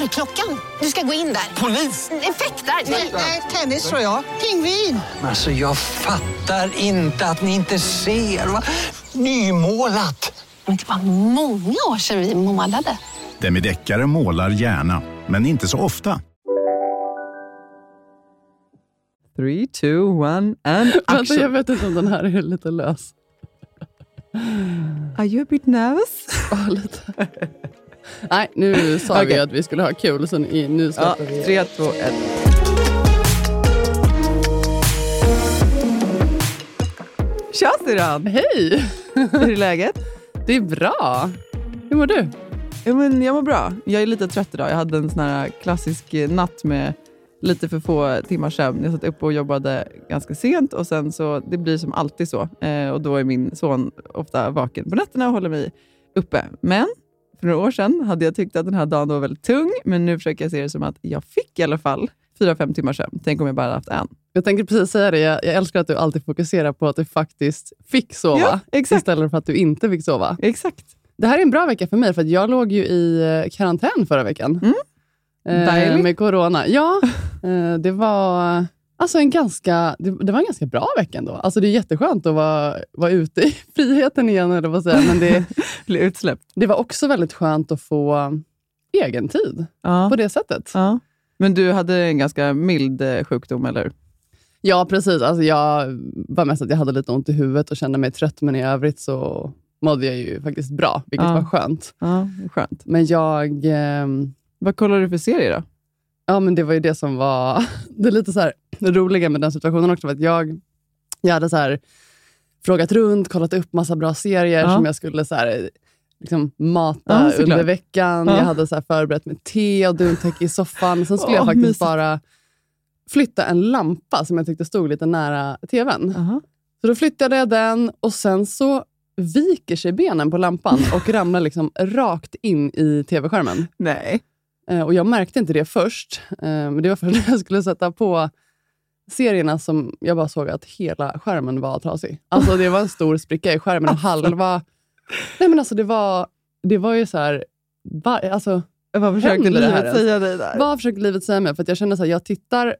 Dörrklockan. Du ska gå in där. Polis? Effektar? Nej, tennis tror jag. Pingvin. Alltså, jag fattar inte att ni inte ser. Va? Nymålat. Men det var många år sedan vi målade. Demideckare målar gärna, men inte så ofta. Three, two, one and Vänta, action. jag vet inte om den här är lite lös. Are you a bit nervous? Ja, lite. Nej, nu sa vi Okej. att vi skulle ha kul, så nu nu Ja, vi. tre, två, ett. Tja syrran! Hej! Hur är läget? Det är bra. Hur mår du? Ja, men jag mår bra. Jag är lite trött idag. Jag hade en sån här klassisk natt med lite för få timmars sömn. Jag satt uppe och jobbade ganska sent och sen så, det blir som alltid så. Eh, och då är min son ofta vaken på nätterna och håller mig uppe. Men för några år sedan hade jag tyckt att den här dagen var väldigt tung, men nu försöker jag se det som att jag fick i alla fall fyra, fem timmars sömn. Tänk om jag bara haft en. Jag tänkte precis säga det. Jag, jag älskar att du alltid fokuserar på att du faktiskt fick sova, Ja, istället för att du inte fick sova. Exakt. Det här är en bra vecka för mig, för jag låg ju i eh, karantän förra veckan. Mm. Eh, med corona. Ja, eh, det var... Alltså en ganska, det, det var en ganska bra vecka ändå. Alltså det är jätteskönt att vara, vara ute i friheten igen, eller vad säga. men det, Bli utsläppt. det var också väldigt skönt att få egen tid Ja. på det sättet. ja. Men du hade en ganska mild eh, sjukdom, eller? Ja, precis. Alltså jag var mest att jag hade lite ont i huvudet och kände mig trött, men i övrigt så mådde jag ju faktiskt bra, vilket Ja. var skönt. Ja, skönt. Men jag... ehm, Vad kollar du för serie då? Ja, men det var ju det som var det lite så här roliga med den situationen också. Att jag, jag hade så här frågat runt, kollat upp massa bra serier Ja. som jag skulle så här, liksom mata Ja, under veckan. Ja. Jag hade så här förberett med te och duntäcke i soffan. Sen skulle Åh, jag faktiskt mysigt. bara flytta en lampa som jag tyckte stod lite nära tvn. Aha. Så då flyttade jag den och sen så viker sig benen på lampan och ramlar liksom rakt in i tv-skärmen. Nej. Eh, Och Jag märkte inte det först, eh, men det var först när jag skulle sätta på serierna som jag bara såg att hela skärmen var trasig. Alltså Det var en stor spricka i skärmen och halva... Nej men alltså det var, det var ju så här... Va, alltså, Vad försökte här livet ens? säga dig där? vad försökte livet säga mig? För att jag kände här, jag tittar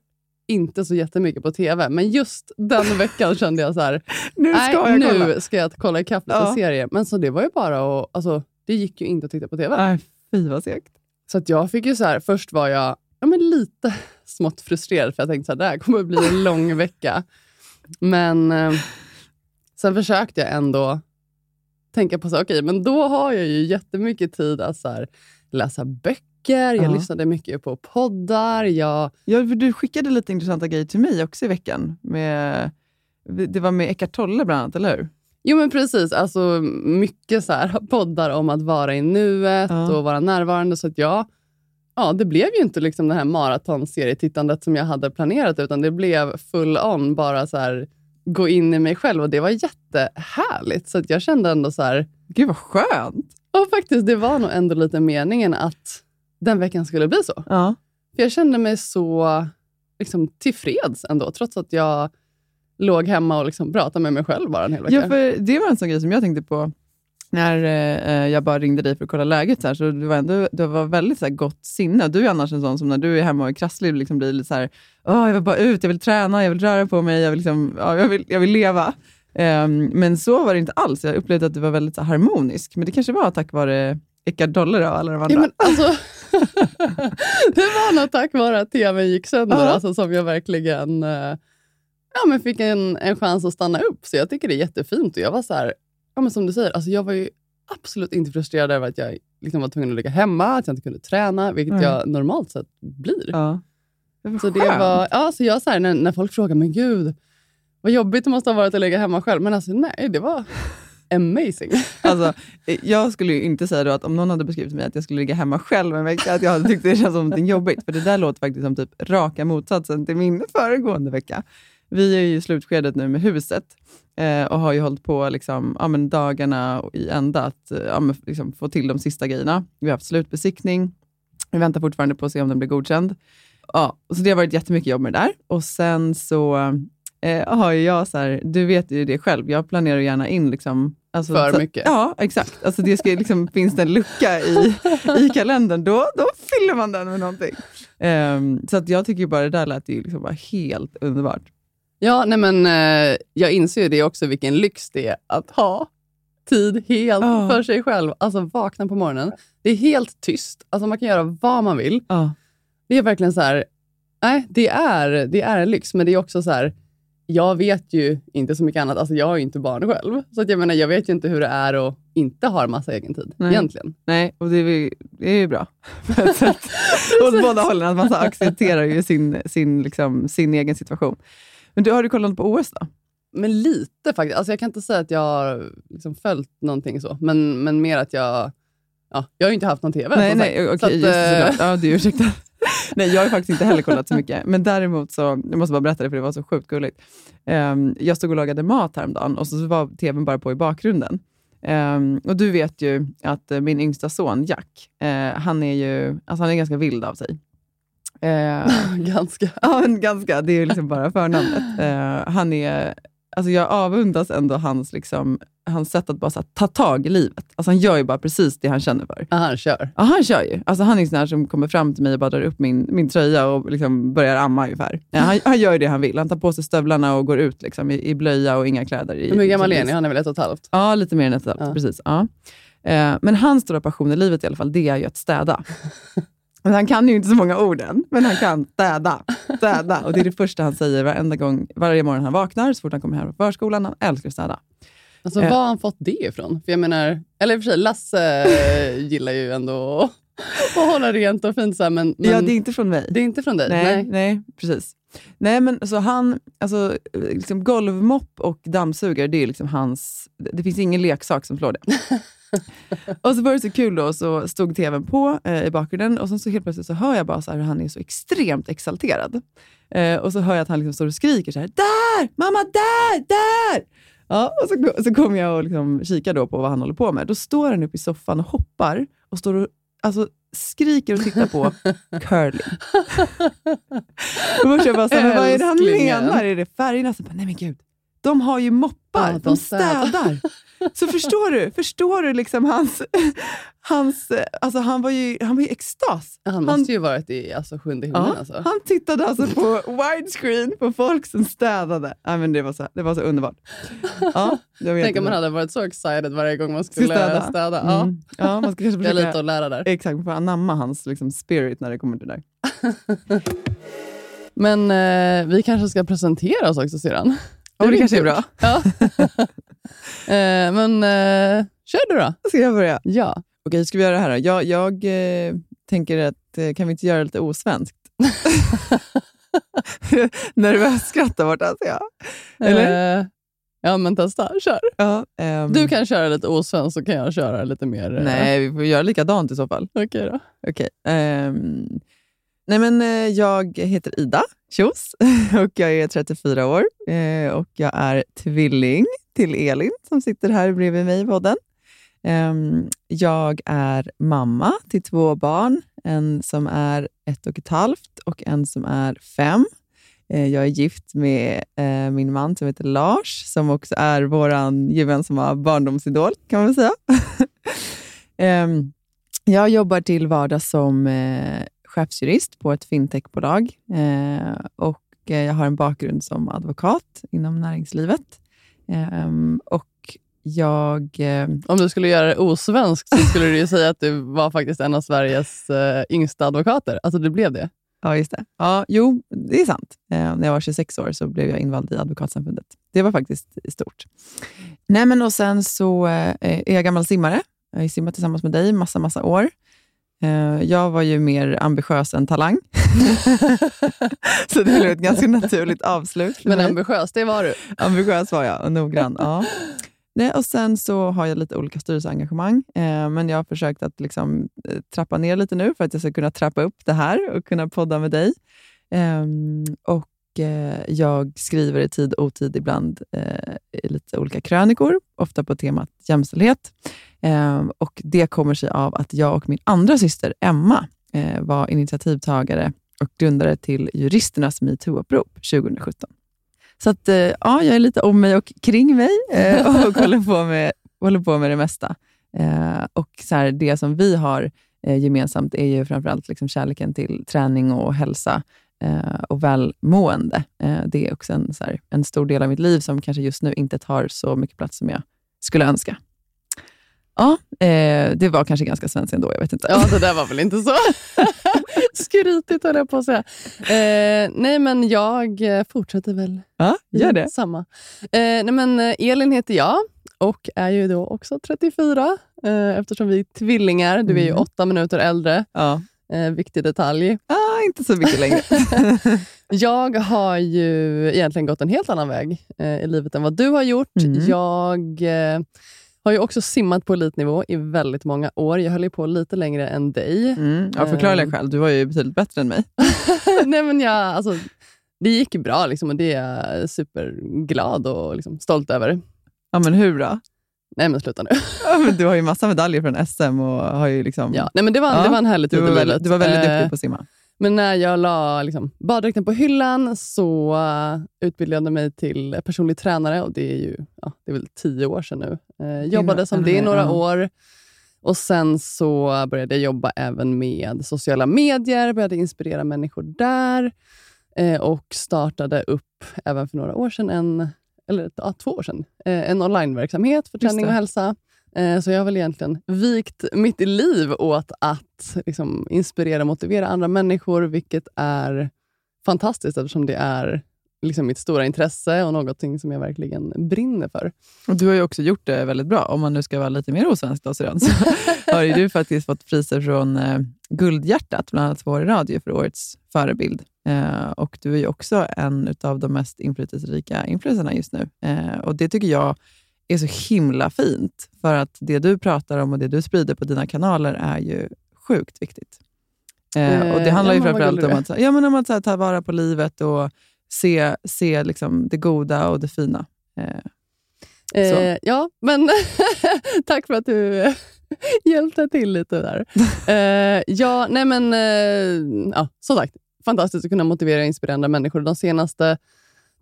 inte så jättemycket på TV, men just den veckan kände jag så här, nu ska nej, jag kolla. nu ska jag kolla ikapp lite Ja. serier. Men så det var ju bara att, alltså, det gick ju inte att titta på TV. Nej, fy vad segt. Så att jag fick ju så här, först var jag ja, men lite smått frustrerad för jag tänkte att det här kommer att bli en lång vecka. Men eh, sen försökte jag ändå tänka på så okej, men då har jag ju jättemycket tid att så här, läsa böcker, jag Ja. lyssnade mycket på poddar, jag, Ja, du skickade lite intressanta grejer till mig också i veckan. Med, det var med Eckart Tolle bland annat, eller hur? Jo men precis, alltså mycket så här poddar om att vara i nuet Ja. och vara närvarande. Så att jag, ja, det blev ju inte liksom det här maratonserietittandet som jag hade planerat, utan det blev full on, bara så här gå in i mig själv och det var jättehärligt. Så att jag kände ändå så här, Gud vad skönt! och faktiskt det var nog ändå lite meningen att den veckan skulle bli så. Ja. För jag kände mig så liksom, tillfreds ändå, trots att jag låg hemma och liksom pratade med mig själv bara en hel vecka. ja, för det var en sån grej som jag tänkte på när eh, jag bara ringde dig för att kolla läget. Så, här, så du var, ändå, du var väldigt så här, gott sinne. Du är annars en sån som när du är hemma och är krasslig liksom blir lite så här, Åh, jag vill bara ut, jag vill träna, jag vill röra på mig, jag vill, liksom, ja, jag vill, jag vill leva. Ehm, men så var det inte alls. Jag upplevde att du var väldigt så harmonisk. Men det kanske var tack vare Eckart Tolle och alla de andra. Ja, men alltså, det var nog tack vare att tvn gick sönder Ja. alltså, som jag verkligen eh, ja, men fick en, en chans att stanna upp. Så jag tycker det är jättefint. Och jag var så här, ja, men som du säger, alltså, jag var ju absolut inte frustrerad över att jag liksom var tvungen att ligga hemma, att jag inte kunde träna, vilket Nej. jag normalt sett blir. ja. Det Så det var, ja, så jag så här, när, när folk frågar, men gud, vad jobbigt det måste ha varit att ligga hemma själv. Men alltså nej, det var amazing. Alltså, jag skulle ju inte säga att om någon hade beskrivit mig att jag skulle ligga hemma själv en vecka, att jag hade tyckt det känns som någonting jobbigt. För det där låter faktiskt som typ raka motsatsen till min föregående vecka. Vi är ju i slutskedet nu med huset eh, och har ju hållit på liksom, ja, men dagarna i ända att eh, ja, men, liksom, få till de sista grejerna. Vi har haft slutbesiktning. Vi väntar fortfarande på att se om den blir godkänd. Ja, så det har varit jättemycket jobb med det där. Och sen så eh, har jag, så här, du vet ju det själv, jag planerar gärna in liksom, alltså, För så, mycket. Ja, exakt. Alltså det ska, liksom, finns det en lucka i, i kalendern, då, då fyller man den med någonting. Ehm, så att jag tycker bara det där lät ju liksom bara helt underbart. Ja, nej men eh, jag inser ju det också, vilken lyx det är att ha tid helt Ja. för sig själv. Alltså vakna på morgonen. Det är helt tyst. Alltså man kan göra vad man vill. Ja. Det är verkligen så här, nej, det är, det är en lyx, men det är också så här, jag vet ju inte så mycket annat. Alltså jag har ju inte barn själv. Så att jag menar, jag vet ju inte hur det är att inte ha massa egen tid Nej. egentligen. Nej, och det är, ju- det är ju bra. Åt båda hållen, att man accepterar ju sin, sin, liksom, sin egen situation. Men du, har du kollat på OS då? Men lite faktiskt. Alltså jag kan inte säga att jag har liksom följt någonting så, men, men mer att jag... Ja, jag har ju inte haft någon TV. Nej, nej, okej, Så att, just det, såklart. Ja, du. Nej, jag har faktiskt inte heller kollat så mycket. Men däremot så, jag måste bara berätta det för det var så sjukt gulligt. Ehm, jag stod och lagade mat häromdagen och så var tvn bara på i bakgrunden. Ehm, och du vet ju att min yngsta son Jack, eh, han är ju alltså han är ganska vild av sig. Eh, Ganska. Ja, men ganska. Det är ju liksom bara förnamnet. Eh, han är, alltså jag avundas ändå hans, liksom, hans sätt att bara här, ta tag i livet. Alltså han gör ju bara precis det han känner för. Ja, han kör. Ja, han kör ju. Alltså han är sån här som kommer fram till mig och bara drar upp min, min tröja och liksom börjar amma ungefär. Ja, han, han gör ju det han vill. Han tar på sig stövlarna och går ut liksom, i, i blöja och inga kläder. I, hur gammal är ni? Han är väl ett och ett halvt? Ja, lite mer än ett och ett halvt, Ja. precis. Ja. Eh, men hans stora passion i livet i alla fall, det är ju att städa. Men han kan ju inte så många ord än, men han kan städa. städa. Och det är det första han säger varenda gång, varje morgon han vaknar, så fort han kommer hem från förskolan. Han älskar att städa. Alltså, Eh. Var har han fått det ifrån? För jag menar, eller i och för sig, Lasse eh, gillar ju ändå att hålla rent och fint. Så här, men, men ja, det är inte från mig. det är inte från dig? Nej, nej. precis. Nej, men så han, alltså, liksom golvmopp och dammsugare, det är liksom hans... Det finns ingen leksak som slår det. och så var det så kul då, så stod tvn på eh, i bakgrunden och sen så helt plötsligt så hör jag bara så hur han är så extremt exalterad. Eh, och så hör jag att han liksom står och skriker så här, där! Mamma, där! Där! Ja, och så, så kommer jag och liksom kikar då på vad han håller på med. Då står han uppe i soffan och hoppar och står och alltså, skriker och tittar på curling. Då först jag bara, så men vad är det han menar? Är det färgerna? Så bara, nej men gud, de har ju moppar, Ja, de, städar. Så förstår du, förstår du liksom hans, hans alltså han var ju, han var i extas. Han måste ju varit i alltså, sjunde himlen. Ja, Alltså. Han tittade alltså på widescreen på folk som städade. Ja, men det, var så, det var så underbart. Ja, Tänk om man hade varit så excited varje gång man skulle städa. städa. Ja. Mm. Ja, man ska kanske Det är försöka lite att lära där. exakt, man får anamma hans liksom, spirit när det kommer till det där. Men eh, vi kanske ska presentera oss också sedan. Ja, det kanske är bra. Ja. eh, men eh, kör du då. Ska jag börja? Ja. Okej, ska vi göra det här då? Jag, jag eh, tänker att, eh, kan vi inte göra det lite osvenskt? Nervös skratt där borta, ser jag. Eller? Eh, ja, men testa. Kör. Ja, ehm, Du kan köra lite osvenskt så kan jag köra lite mer... eh, Nej, vi får göra likadant i så fall. Okej då. Okej. ehm, nej, men eh, jag heter Ida Kjos och jag är 34 år eh, och jag är tvilling till Elin som sitter här bredvid mig i podden. Ehm, jag är mamma till två barn, en som är ett och ett halvt och en som är fem. Eh, jag är gift med min man som heter Lars, som också är vår gemensamma barndomsidol, kan man säga. Ehm, jag jobbar till vardags som chefsjurist på ett fintechbolag eh, och eh, jag har en bakgrund som advokat inom näringslivet. Ehm, och jag... Eh, Om du skulle göra det osvenskt så skulle du ju säga att du var faktiskt en av Sveriges eh, yngsta advokater. Alltså du blev det. ja, just det. Ja, jo, det är sant. Eh, när jag var 26 år så blev jag invald i Advokatsamfundet. Det var faktiskt stort. Nej, men och sen så eh, är jag gammal simmare. Jag har simmat tillsammans med dig massa, massa år. Eh, Jag var ju mer ambitiös än talang. så det blev ett ganska naturligt avslut. Men ambitiös, det var du. Ambitiös var jag och noggrann. Ja. Nej, och sen så har jag lite olika styrelseengagemang, eh, men jag har försökt att liksom, eh, trappa ner lite nu för att jag ska kunna trappa upp det här och kunna podda med dig. Och och eh, jag skriver i tid och otid ibland eh, i lite olika krönikor, ofta på temat jämställdhet. Eh, och Det kommer sig av att jag och min andra syster Emma eh, var initiativtagare och grundare till juristernas metoo-upprop 2017. Så att, eh, ja, jag är lite om mig och kring mig eh, och håller på med, håller på med det mesta. Och så här, Det som vi har gemensamt är ju framförallt liksom kärleken till träning och hälsa och välmående. Det är också en, här, en stor del av mitt liv som kanske just nu inte tar så mycket plats som jag skulle önska. Ja, eh, det var kanske ganska svenskt ändå. Jag vet inte. Ja, det där var väl inte så skrytigt höll jag på att säga. Eh, nej, men jag fortsätter väl Ja, gör det. i samma. Eh, nej, men eh, Elin heter jag och är ju då också 34 eh, eftersom vi är tvillingar. Du är ju Mm. åtta minuter äldre. Ja. Eh, viktig detalj. Ah, inte så mycket längre. Jag har ju egentligen gått en helt annan väg i livet än vad du har gjort. Mm. Jag har ju också simmat på elitnivå i väldigt många år. Jag höll ju på lite längre än dig. Mm. Ja, förklara dig själv. Du var ju betydligt bättre än mig. Nej, men jag, alltså, det gick ju bra liksom, och det är jag superglad och liksom, stolt över. Ja, men hur då? Nej, men sluta nu. Ja, men du har ju massa medaljer från SM och har ju liksom... Ja, nej, men det, var, Ja, det var en härlig du, tid var i väldigt, du var väldigt Eh, duktig på att simma. Men när jag la liksom, baddräkten på hyllan så uh, utbildade jag mig till personlig tränare och det är ju ja, det är väl tio år sedan nu. Uh, jobbade som det i några år. Och Sen så började jag jobba även med sociala medier, började inspirera människor där eh, och startade upp, även för några år sedan, en, eller ja, två år sedan, eh, en onlineverksamhet för träning och hälsa. Eh, Så jag har väl egentligen vikt mitt liv åt att liksom, inspirera och motivera andra människor, vilket är fantastiskt eftersom det är liksom mitt stora intresse och någonting som jag verkligen brinner för. Och du har ju också gjort det väldigt bra. Om man nu ska vara lite mer osvensk då, så har ju du faktiskt fått priser från eh, Guldhjärtat, bland annat två år i radio, för årets förebild. Eh, och du är ju också en av de mest inflytelserika influencerna just nu. Eh, och Det tycker jag är så himla fint, för att det du pratar om och det du sprider på dina kanaler är ju sjukt viktigt. Eh, och Det Eh, handlar ja, ju framförallt om att, ja, men om att här, ta vara på livet och se, se liksom det goda och det fina. Eh. Eh, ja, men tack för att du eh, hjälpte till lite där. Eh, ja, nej men, eh, ja, som sagt, fantastiskt att kunna motivera och inspirera andra människor. De senaste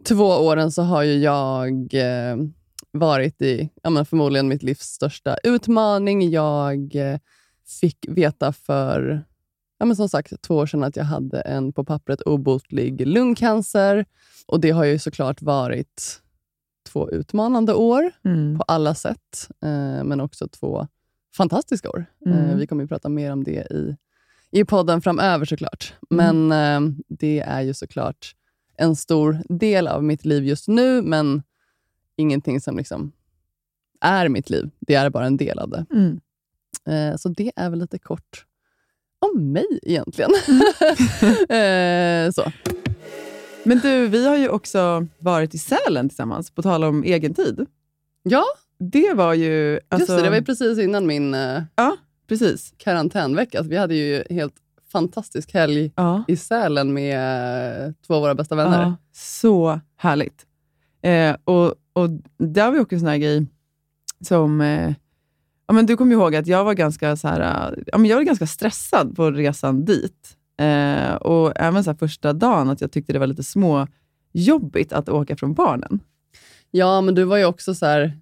två åren så har ju jag eh, varit i ja, förmodligen mitt livs största utmaning. Jag eh, fick veta för ja, men som sagt, två år sedan att jag hade en på pappret obotlig lungcancer. Och Det har ju såklart varit två utmanande år mm. på alla sätt, eh, men också två fantastiska år. Mm. Eh, vi kommer ju prata mer om det i, i podden framöver såklart. Mm. Men eh, det är ju såklart en stor del av mitt liv just nu, men ingenting som liksom är mitt liv. Det är bara en del av det. Mm. Eh, så det är väl lite kort om mig egentligen. Mm. eh, så. Men du, vi har ju också varit i Sälen tillsammans, på tal om egen tid. Ja, Det var ju... Alltså, just det. Det var ju precis innan min eh, Ja, precis. karantänvecka. Så vi hade ju helt fantastisk helg Ja. i Sälen med två av våra bästa vänner. Ja, så härligt. Eh, och, och där var också en sån här grej som... Eh, ja, men du kommer ihåg att jag var ganska, så här, eh, ja, men jag var ganska stressad på resan dit. Eh, och även så här första dagen att jag tyckte det var lite små jobbigt att åka från barnen. Ja, men du var ju också så här,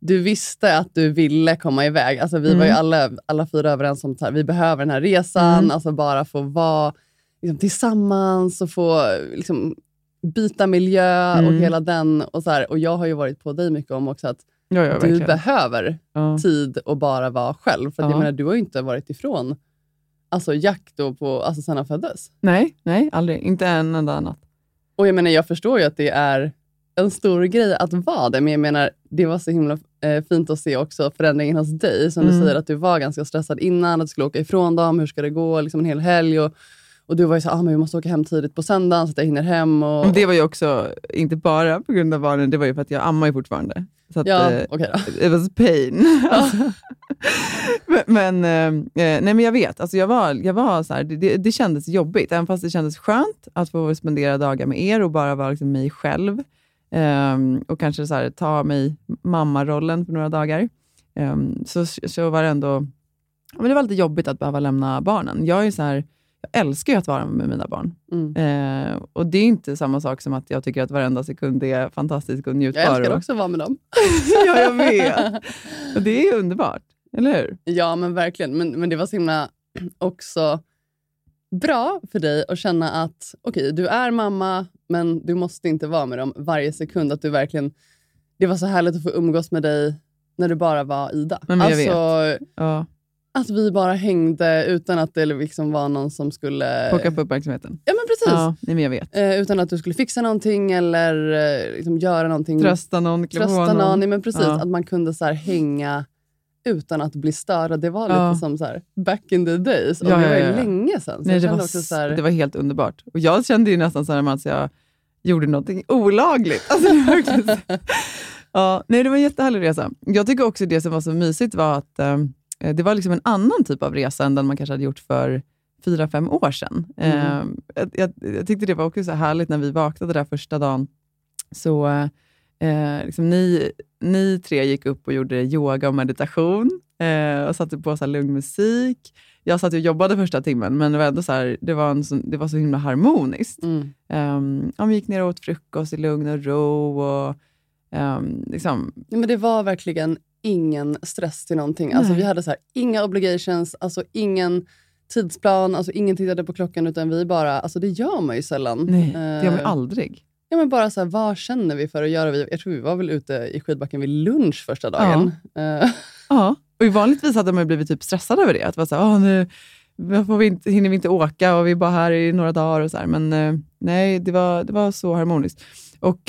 du visste att du ville komma iväg. Alltså, vi var ju Mm. alla, alla fyra överens om att vi behöver den här resan, Mm. alltså bara få vara liksom, tillsammans och få liksom, byta miljö och Mm. hela den. Och, så här, och Jag har ju varit på dig mycket om också att Ja, ja, du verkligen. behöver ja. tid att bara vara själv. För jag Ja. menar, du har ju inte varit ifrån alltså, Jack då på, alltså, sen han föddes. Nej, nej, aldrig. Inte en enda natt. Och jag menar, jag förstår ju att det är en stor grej att vara det, men jag menar, det var så himla eh, fint att se också förändringen hos dig. Som Mm. du säger, att du var ganska stressad innan, att du skulle åka ifrån dem, hur ska det gå, liksom en hel helg. Och, och du var ju så ah, men vi måste åka hem tidigt på söndagen så att jag hinner hem. Och, Men det var ju också, inte bara på grund av barnen, det var ju för att jag ammar ju fortfarande. Så att, ja, eh, okej då. it was pain. Alltså, men men, eh, nej, men jag vet, alltså jag var, jag var så här, det, det, kändes jobbigt, även fast det kändes skönt att få spendera dagar med er och bara vara liksom mig själv. Ehm, och kanske så här, ta mig mammarollen för några dagar. Ehm, så, så var det ändå men det var lite jobbigt att behöva lämna barnen. Jag är så här, jag älskar ju att vara med mina barn. Mm. Eh, och Det är inte samma sak som att jag tycker att varenda sekund är fantastisk och njutbar. Jag älskar också att vara med dem. ja, jag vet. Och det är underbart, eller hur? Ja, men verkligen. Men, men det var så himla också bra för dig att känna att okej, du är mamma, men du måste inte vara med dem varje sekund. Att du verkligen, det var så härligt att få umgås med dig när du bara var Ida. Men jag alltså, Ja, att vi bara hängde utan att det liksom var någon som skulle... plocka upp uppmärksamheten. Ja, men precis. Ja, nej, men jag vet. Eh, utan att du skulle fixa någonting eller eh, liksom göra någonting. Trösta någon, klä Trösta någon. Nej, men precis. Ja. Att man kunde så här hänga utan att bli störd. Det var Ja. lite som så här, back in the days. Och det var ju länge sedan. Nej, det, var, också så här, det var helt underbart. Och Jag kände ju nästan så här att jag gjorde någonting olagligt. Alltså, ja, nej, det var en jättehärlig resa. Jag tycker också det som var så mysigt var att eh, det var liksom en annan typ av resa än den man kanske hade gjort för fyra, fem år sedan. Mm. Eh, jag, jag, jag tyckte det var också så härligt när vi vaknade där första dagen. Så eh, liksom ni, ni tre gick upp och gjorde yoga och meditation eh, och satte på så lugn musik. Jag satt och jobbade första timmen, men det var ändå så, här, det var, en så, det var så himla harmoniskt. mm. Um, ja, vi gick ner och åt frukost i lugn och ro. Och, ehm, liksom, Nej, men det var verkligen ingen stress till någonting. Alltså, Nej. vi hade så här, inga obligations, alltså ingen tidsplan, alltså ingen tittade på klockan utan vi bara, alltså det gör man ju sällan. nej, det gör man ju Eh, aldrig. Ja, men bara så här, vad känner vi för att göra? Jag tror vi var väl ute i skidbacken vid lunch första dagen. Eh, Ja, och vanligtvis hade man blivit typ stressad över det. Att vara så här, "Åh, nu får vi inte, hinner vi inte åka och vi är bara här i några dagar. och så här. Men eh, nej, det var, det var så harmoniskt. Och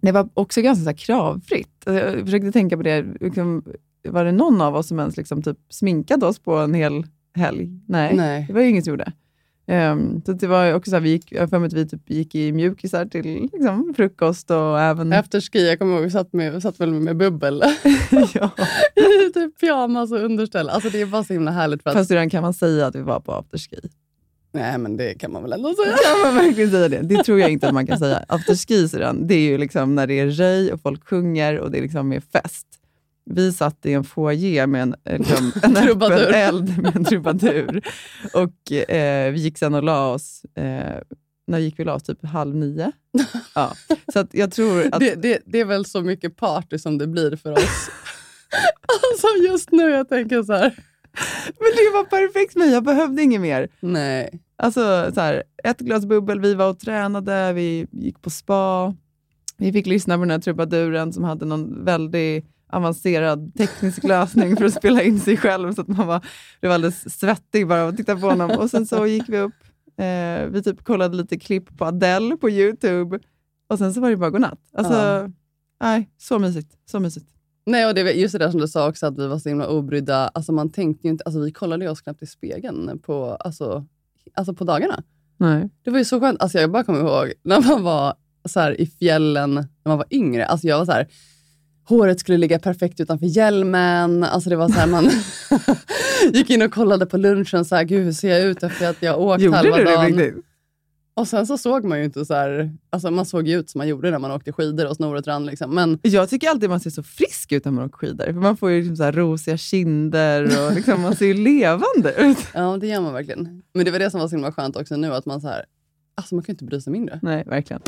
Det var också ganska så här, kravfritt. Jag försökte tänka på det. Liksom, var det någon av oss som ens liksom, typ, sminkade oss på en hel helg? Nej, Nej. det var ju ingen som gjorde. Um, så det var också så här, vi gick, jag för mig att vi typ gick i mjukisar till liksom, frukost och även... Efter ski, jag kommer ihåg, satt, med, satt väl med bubbel ja. i typ pyjamas och underställ. Alltså det är bara så himla härligt. För att, Fast redan kan man säga att vi var på afterski. Nej, men det kan man väl ändå säga. Kan man verkligen säga det? Det tror jag inte att man kan säga. Afterski det är ju liksom när det är röj och folk sjunger och det är liksom är fest. Vi satt i en foyer med en, liksom, en öppen eld med en trubadur. Och eh, vi gick sen och la oss, eh, när gick vi la oss? Typ halv nio? Ja. Så att jag tror att... Det, det, det är väl så mycket party som det blir för oss. alltså just nu, jag tänker så här. Men det var perfekt för mig, jag behövde inget mer. Nej. Alltså så här, ett glas bubbel, vi var och tränade, vi gick på spa. Vi fick lyssna på den här trubaduren som hade någon väldigt avancerad teknisk lösning för att spela in sig själv, så att man var, blev alldeles svettig bara av att titta på honom. Och sen så gick vi upp, eh, vi typ kollade lite klipp på Adele på YouTube och sen så var det bara godnatt. Alltså, Ja. nej, så mysigt. Så mysigt. Nej, och det just det där som du sa också, att vi var så himla obrydda. Alltså man tänkte ju inte, alltså vi kollade ju oss knappt i spegeln på, alltså, alltså på dagarna. Nej. Det var ju så skönt. Alltså jag bara kommer ihåg när man var så här i fjällen när man var yngre. Alltså jag var så här, håret skulle ligga perfekt utanför hjälmen. Alltså det var så här, man gick in och kollade på lunchen. Så här, Gud, hur ser jag ut efter att jag åkt Gjorde halva du det dagen? riktigt? Och sen så såg man ju inte så här, alltså man såg ju ut som man gjorde när man åkte skidor och snoret rann. Liksom. Men Jag tycker alltid man ser så frisk ut när man åker skidor. För man får ju liksom så här rosiga kinder och liksom, man ser ju levande ut. ja, det gör man verkligen. Men det var det som var så himla skönt också nu, att man så här, alltså man kan ju inte bry sig mindre. Nej, verkligen.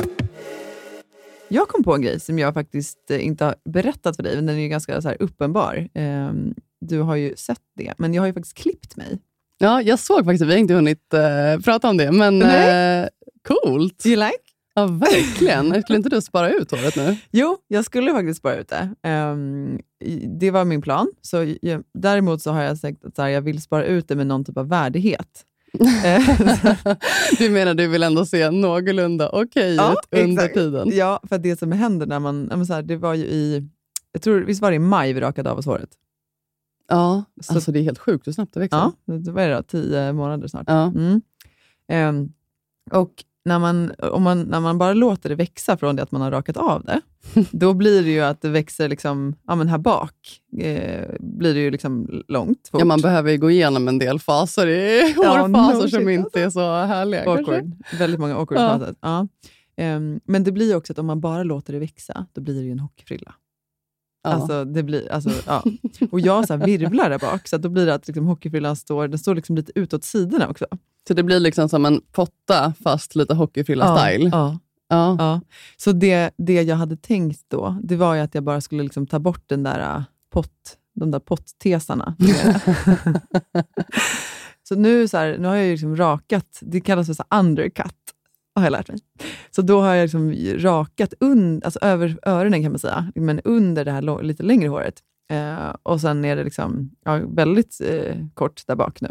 Jag kom på en grej som jag faktiskt eh, inte har berättat för dig, men den är ju ganska så uppenbar. Ehm, du har ju sett det, men jag har ju faktiskt klippt mig. Ja, jag såg faktiskt, vi har inte hunnit eh, prata om det, men. Coolt. You like? Ja, verkligen. Skulle inte du spara ut håret nu? Jo, jag skulle faktiskt spara ut det. I- det var min plan. Så jag, däremot så har jag sagt att så här, jag vill spara ut det med någon typ av värdighet. Eh, Du menar du vill ändå se någorlunda okej Ja, ut under exakt. tiden? Ja, för det som händer när man... men Så här, det var ju i... Jag tror, visst var det i maj vi rakade av oss håret? Ja, Så- alltså det är helt sjukt hur snabbt det växer. Ja, det var det då, tio månader snart. Ja. Mm. Ehm, och när man, om man, när man bara låter det växa från det att man har rakat av det, då blir det ju att det växer liksom, ja, men här bak. Eh, blir det ju liksom långt, fort. Ja, man behöver ju gå igenom en del faser i Ja, hårfaser no som inte är så härliga. awkward. Väldigt många awkward Ja. faser. Ja. Ehm, men det blir också att om man bara låter det växa, då blir det ju en hockeyfrilla. Ja. Alltså, det blir, alltså, ja. Och jag så virvlar där bak, så då blir det att liksom, hockeyfrillan står, den står liksom lite utåt sidorna också. Så det blir liksom som en potta fast lite hockeyfrilla-style. Ja, Ja. ja. Så det, det jag hade tänkt då, det var att jag bara skulle liksom ta bort den där äh, pott, de där potttesarna. så nu, så här, nu har jag liksom rakat, det kallas för så undercut, har jag lärt mig. Så då har jag liksom rakat un, alltså över öronen kan man säga, men under det här lite längre håret. Eh, och sen är det liksom, ja, väldigt eh, kort där bak nu.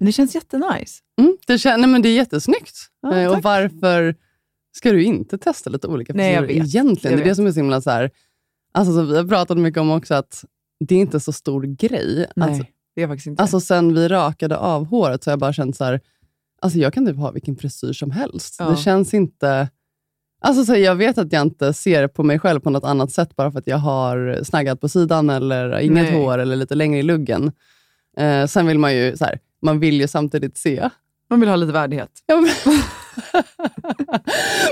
Men det känns jättenice. Mm, det, kän- nej, men det är jättesnyggt. Ja, Eh, och varför ska du inte testa lite olika frisyrer vet. egentligen? Det är det som är så himla så här, alltså som vi har pratat mycket om också, att det är inte så stor grej. Nej, Alltså, det är faktiskt inte alltså sen vi rakade av håret så har jag bara känt så här, alltså jag kan typ ha vilken frisyr som helst. Ja. Det känns inte... Alltså så jag vet att jag inte ser på mig själv på något annat sätt bara för att jag har snaggat på sidan eller inget Nej. hår eller lite längre i luggen. Eh, sen vill man ju så här, man vill ju samtidigt se Man vill ha lite värdighet. Ja.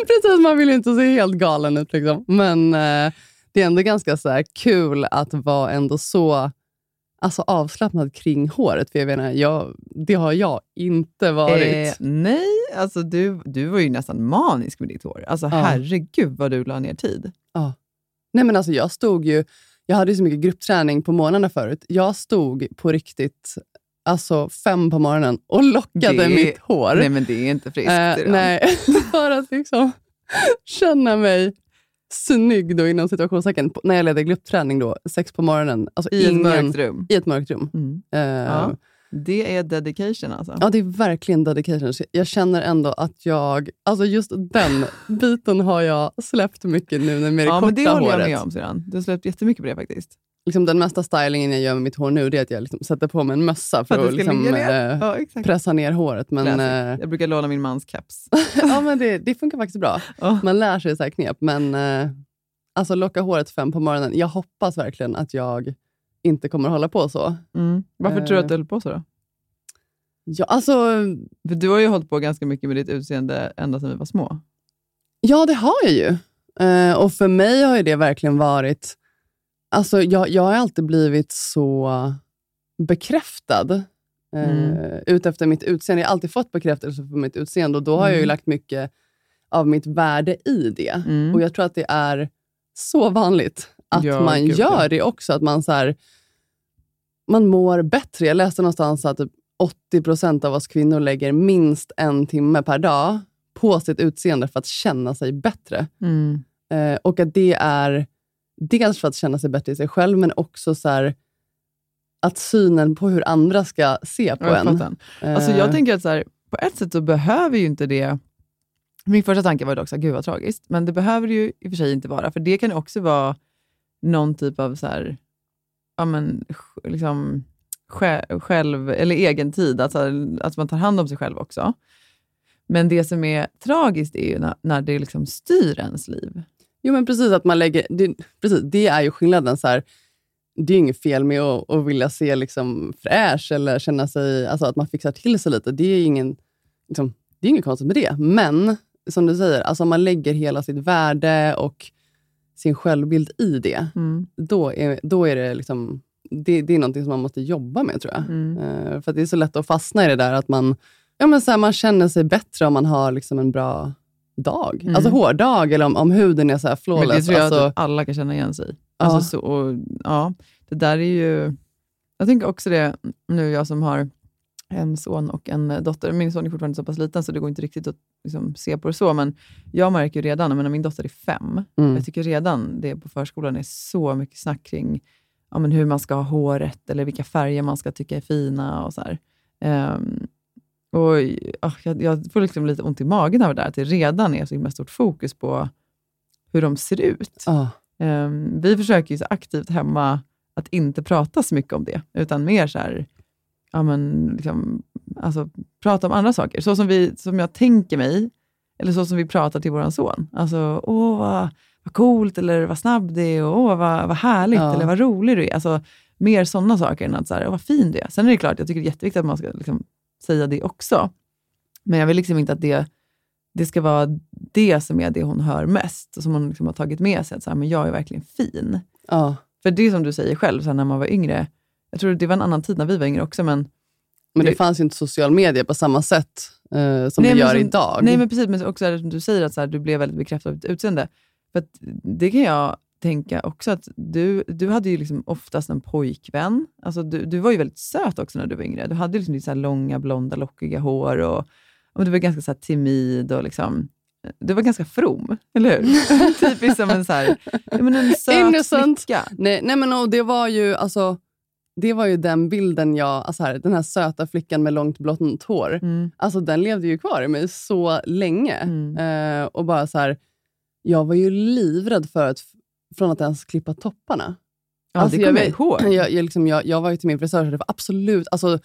Precis, man vill ju inte se helt galen ut. Liksom. Men eh, det är ändå ganska så här, kul att vara ändå så alltså, avslappnad kring håret. För jag menar, jag, det har jag inte varit. Eh, nej, alltså du, du var ju nästan manisk med ditt hår. Alltså herregud vad du la ner tid. Nej, men alltså, jag stod ju... Jag hade ju så mycket gruppträning på morgnarna förut. Jag stod på riktigt alltså fem på morgonen och lockade Det- mitt hår. Nej, men det är inte friskt. Eh, nej, för att liksom känna snygg då, inom situationstecken när jag ledde gruppträning då, sex på morgonen. Alltså I ett ingen, mörkt rum. I ett mörkt rum. Mm. Eh, Ja. ja. Det är dedication alltså. det är verkligen dedication. Jag känner ändå att jag, alltså just den biten har jag släppt mycket nu med det Ja, korta men det håller jag håret. med om Syrran. Du har släppt jättemycket på det faktiskt. Liksom den mesta stylingen jag gör med mitt hår nu det är att jag liksom sätter på mig en mössa för, För att liksom, eh, Ja, pressa ner håret. Men, eh, Jag brukar låna min mans keps. ja, men det, det funkar faktiskt bra. Ja. Man lär sig så här knep, men eh, alltså locka håret fem på morgonen. Jag hoppas verkligen att jag inte kommer att hålla på så. Mm. Varför tror du att du höll på så då? Ja, alltså, För du har ju hållit på ganska mycket med ditt utseende ända sedan vi var små. ja, det har jag ju. Och för mig har ju det verkligen varit... Alltså, jag, jag har alltid blivit så bekräftad eh, Mm. utefter mitt utseende. Jag har alltid fått bekräftelse för mitt utseende och då har jag ju Mm. lagt mycket av mitt värde i det. Mm. Och jag tror att det är så vanligt att Ja, man gud, gör ja. det också. Att man så här, man mår bättre. Jag läste någonstans att typ 80 procent av oss kvinnor lägger minst en timme per dag på sitt utseende för att känna sig bättre. Mm. Eh, och att det är dels för att känna sig bättre i sig själv, men också så här, att synen på hur andra ska se på Ja, jag en. fattar. Alltså jag Eh, tänker att så här, på ett sätt så behöver ju inte det... Min första tanke var dock att gud vad tragiskt, men det behöver det ju i och för sig inte vara. För det kan ju också vara någon typ av så här, ja, men, liksom, sj- själv, eller egen tid, alltså, att man tar hand om sig själv också. Men det som är tragiskt är ju när, när det liksom styr ens liv. Jo, men precis. att man lägger, det, precis, det är ju skillnaden. Så här, det är inget fel med att, att vilja se liksom fräsch eller känna sig, alltså att man fixar till sig lite. Det är ingen, liksom, det är inget konstigt med det. Men som du säger, alltså om man lägger hela sitt värde och sin självbild i det, då är, då är det liksom det, det är någonting som man måste jobba med tror jag. Mm. Eh, för att det är så lätt att fastna i det där att man, ja, men så här, man känner sig bättre om man har liksom en bra dag. Mm. Alltså hårdag eller om, om huden är så här Men flawless. det tror jag alltså, att alla kan känna igen sig i. Ja. Alltså så, och, ja, det där är ju... Jag tänker också det, nu jag som har en son och en dotter. Min son är fortfarande så pass liten så det går inte riktigt att liksom, se på det så, men jag märker ju redan, menar, min dotter är fem, Mm. jag tycker redan det på förskolan är så mycket snack kring ja, men hur man ska ha håret eller vilka färger man ska tycka är fina och så här. Och, ah, jag, jag får liksom lite ont i magen av det där, att det redan är så himla stort fokus på hur de ser ut. ja. Ehm, vi försöker ju så aktivt hemma att inte prata så mycket om det, utan mer så här, ja, men, liksom, alltså, prata om andra saker. Så som, vi, som jag tänker mig, eller så som vi pratar till vår son. Alltså, åh vad, vad coolt, eller vad snabb det är, och åh vad, vad härligt, Ja. eller vad rolig du är. Alltså, mer sådana saker än att så här, åh, vad fin du är. Sen är det klart, jag tycker det är jätteviktigt att man ska liksom, säga det också. Men jag vill liksom inte att det, det ska vara det som är det hon hör mest, och som hon liksom har tagit med sig. Att så här, men jag är verkligen fin. Ja. För det är som du säger själv, så här, när man var yngre, jag tror det var en annan tid när vi var yngre också, men Men det Det- fanns ju inte social media på samma sätt eh, som Nej, det gör som- idag. Nej, men precis. Men också som du säger, att så här, du blev väldigt bekräftad av ditt utseende. För det kan jag tänka också, att du, du hade ju liksom oftast en pojkvän. Alltså, du, du var ju väldigt söt också när du var yngre. Du hade liksom så långa, blonda, lockiga hår och, och du var ganska så timid och liksom, du var ganska from, eller hur? Typiskt som en, så här, men en söt Innocent. flicka. Nej, nej men och det var ju alltså, det var ju den bilden jag, alltså här, den här söta flickan med långt blont hår, Mm. alltså den levde ju kvar i mig så länge. Mm. Eh, och bara så här, jag var ju livrädd för att, från att ens klippa topparna. Ja, Alltså, det kommer jag ihåg. Jag, jag, liksom, jag, jag var ju till min frisör, så det var absolut, alltså,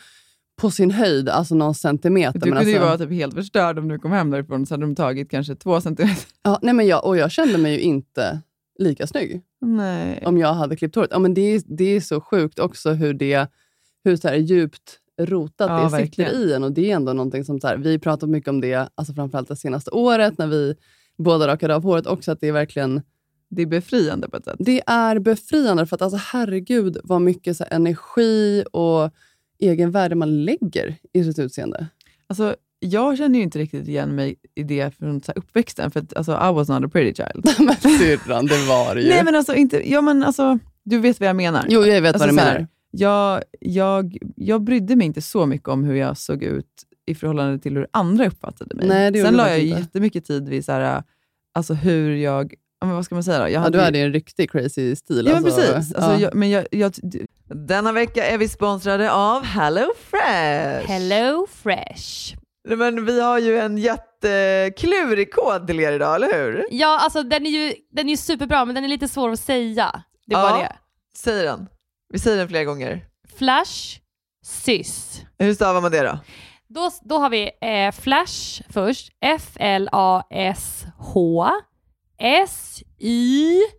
på sin höjd, alltså någon centimeter. Du kunde ju alltså, vara typ helt förstörd om du kom hem därifrån, så hade de tagit kanske två centimeter. ja, nej, men jag, och jag kände mig ju inte lika snygg. Nej. om jag hade klippt håret. Ja, men det, är, det är så sjukt också hur det hur så här djupt rotat Ja, det sitter verkligen. i en. Och det är ändå någonting som, så här, vi pratat mycket om det, alltså framförallt det senaste året, när vi båda rakade av håret också, att det är verkligen Det är befriande på ett sätt. det är befriande. För att alltså, herregud vad mycket så energi och egenvärde man lägger i sitt utseende. Alltså, jag känner ju inte riktigt igen mig i det från så uppväxten, för att, alltså, I was not a pretty child. men syrran, det var det ju. Nej, men alltså, inte, ja, men alltså, du vet vad jag menar. jo, jag vet alltså, vad du här, menar. Jag, jag, jag brydde mig inte så mycket om hur jag såg ut i förhållande till hur andra uppfattade mig. Nej, Sen la jag inte. jättemycket tid vid så här, alltså, hur jag... ja, Men vad ska man säga då? Jag Ja, hade du hade ju en riktig crazy stil. Ja, men alltså. precis. Alltså, Ja. jag, men jag, jag, denna vecka är vi sponsrade av Hello Fresh. Hello Fresh. Nej, Men vi har ju en jätteklurig kod till er idag, eller hur? Ja, alltså den är ju den är superbra, men den är lite svår att säga. Det är Ja. bara det. Säg den. Vi säger den flera gånger. Flash, sys. Hur stavar man det då? Då, då har vi eh, Flash först. F-L-A-S-H S-Y-S.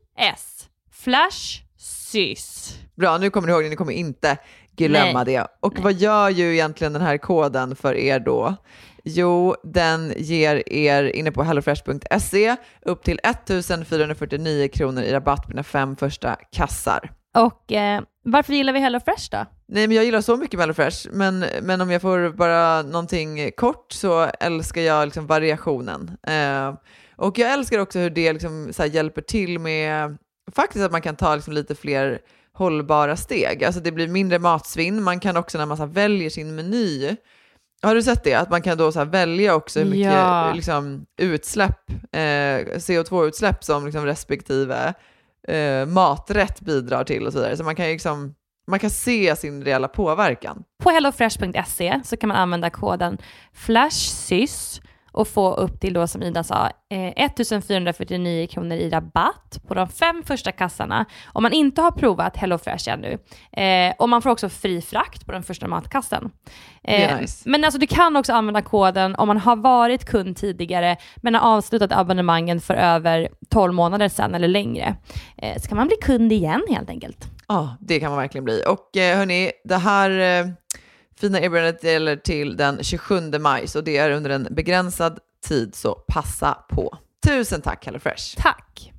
Flash, sys. Bra, nu kommer ni ihåg det. Ni kommer inte glömma det. Och vad gör ju egentligen den här koden för er då? Jo, den ger er inne på hellofresh.se upp till 1449 kronor i rabatt på dina fem första kassar. Och eh, varför gillar vi Hello Fresh då? Nej, men jag gillar så mycket HelloFresh, men, men om jag får bara någonting kort så älskar jag liksom variationen. Eh, och jag älskar också hur det liksom så hjälper till med faktiskt att man kan ta liksom lite fler hållbara steg. Alltså det blir mindre matsvinn. Man kan också när man så väljer sin meny, har du sett det? Att man kan då så välja också hur mycket Ja. liksom, utsläpp, eh, CO2-utsläpp som liksom respektive eh, maträtt bidrar till och så vidare. Så man kan liksom man kan se sin reella påverkan. På hellofresh.se så kan man använda koden FLASHSYS och få upp till då som Ida sa eh, 1449 kronor i rabatt på de fem första kassarna om man inte har provat HelloFresh ännu. Eh, och man får också fri frakt på den första matkassen. Eh, nice. Men alltså du kan också använda koden om man har varit kund tidigare men har avslutat abonnemangen för över 12 månader sedan eller längre. Eh, så kan man bli kund igen helt enkelt. Ja, det kan man verkligen bli. Och eh, hörni, det här eh, fina erbjudandet gäller till den 27 maj, så det är under en begränsad tid, så passa på. Tusen tack HelloFresh! Tack!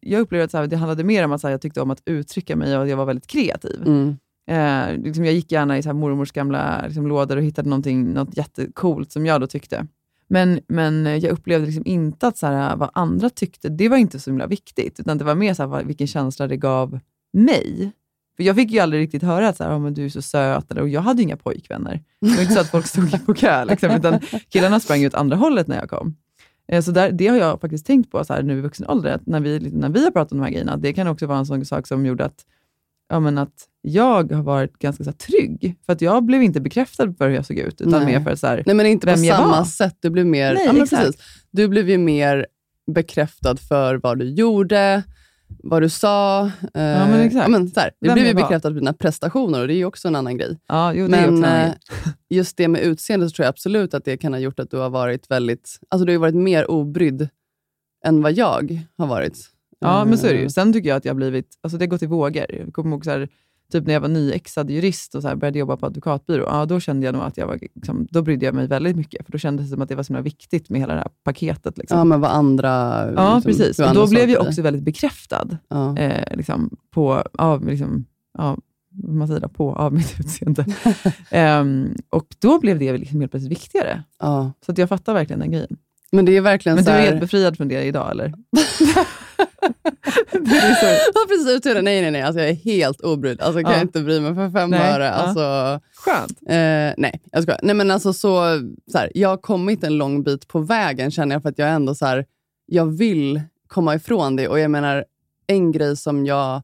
Jag upplevde att så här, det handlade mer om att här, jag tyckte om att uttrycka mig och att jag var väldigt kreativ. Mm. Eh, liksom jag gick gärna i så här mormors gamla liksom, lådor och hittade något jättecoolt som jag då tyckte. Men, men jag upplevde liksom inte att så här, vad andra tyckte, det var inte så himla viktigt, utan det var mer så här, vilken känsla det gav mig. För jag fick ju aldrig riktigt höra att så här, "Ja, men du är så söt, eller, och jag hade ju inga pojkvänner. Det var inte så att folk stod på kö, liksom, utan killarna sprang ut andra hållet när jag kom. Eh, Så där, det har jag faktiskt tänkt på så här, nu i vuxen ålder, när vi, när vi har pratat om de här grejerna, det kan också vara en sån sak som gjorde att, ja, men att jag har varit ganska så här, trygg. För att jag blev inte bekräftad för hur jag såg ut, utan Nej. mer för så här, Nej, men inte vem på jag samma var. sätt. Du blev mer... Nej, ja, men precis. Du blev ju mer bekräftad för vad du gjorde, vad du sa. Eh, Ja, men exakt. men, så här, det Vem blev ju bekräftat på dina prestationer och det är ju också en annan grej. Ja, jo, det är Men en eh, just det med utseende så tror jag absolut att det kan ha gjort att du har varit väldigt, alltså du har varit mer obrydd än vad jag har varit. Ja, men så är det ju. Eh, Sen tycker jag att jag har blivit, alltså det har gått i vågor. Jag kommer ihåg så här, typ när jag var nyexad jurist och så började jobba på advokatbyrå, ja, då kände jag nog att jag var, liksom, då brydde jag mig väldigt mycket. För då kändes det som att det var så viktigt med hela det här paketet. Liksom. Ja, men vad andra... Ja, liksom, precis. Och då blev jag också väldigt bekräftad Ja. eh, liksom, på, av, liksom, vad man säger då, på, av mitt utseende. Ehm, och då blev det liksom helt plötsligt viktigare. Ja. Så att jag fattar verkligen den grejen. Men det är verkligen Men du är här... helt befriad från det idag, eller? det är så. Ja, precis. Utseende. Nej, nej, nej. Alltså, jag är helt obrydd. Alltså, kan Ja. jag inte bry mig för fem Nej, öre. ja. Alltså, Skönt. eh, nej, jag skojar. Nej, men alltså, så, så här, jag har kommit en lång bit på vägen, känner jag, för att jag ändå så här, jag vill komma ifrån det. Och jag menar, en grej som jag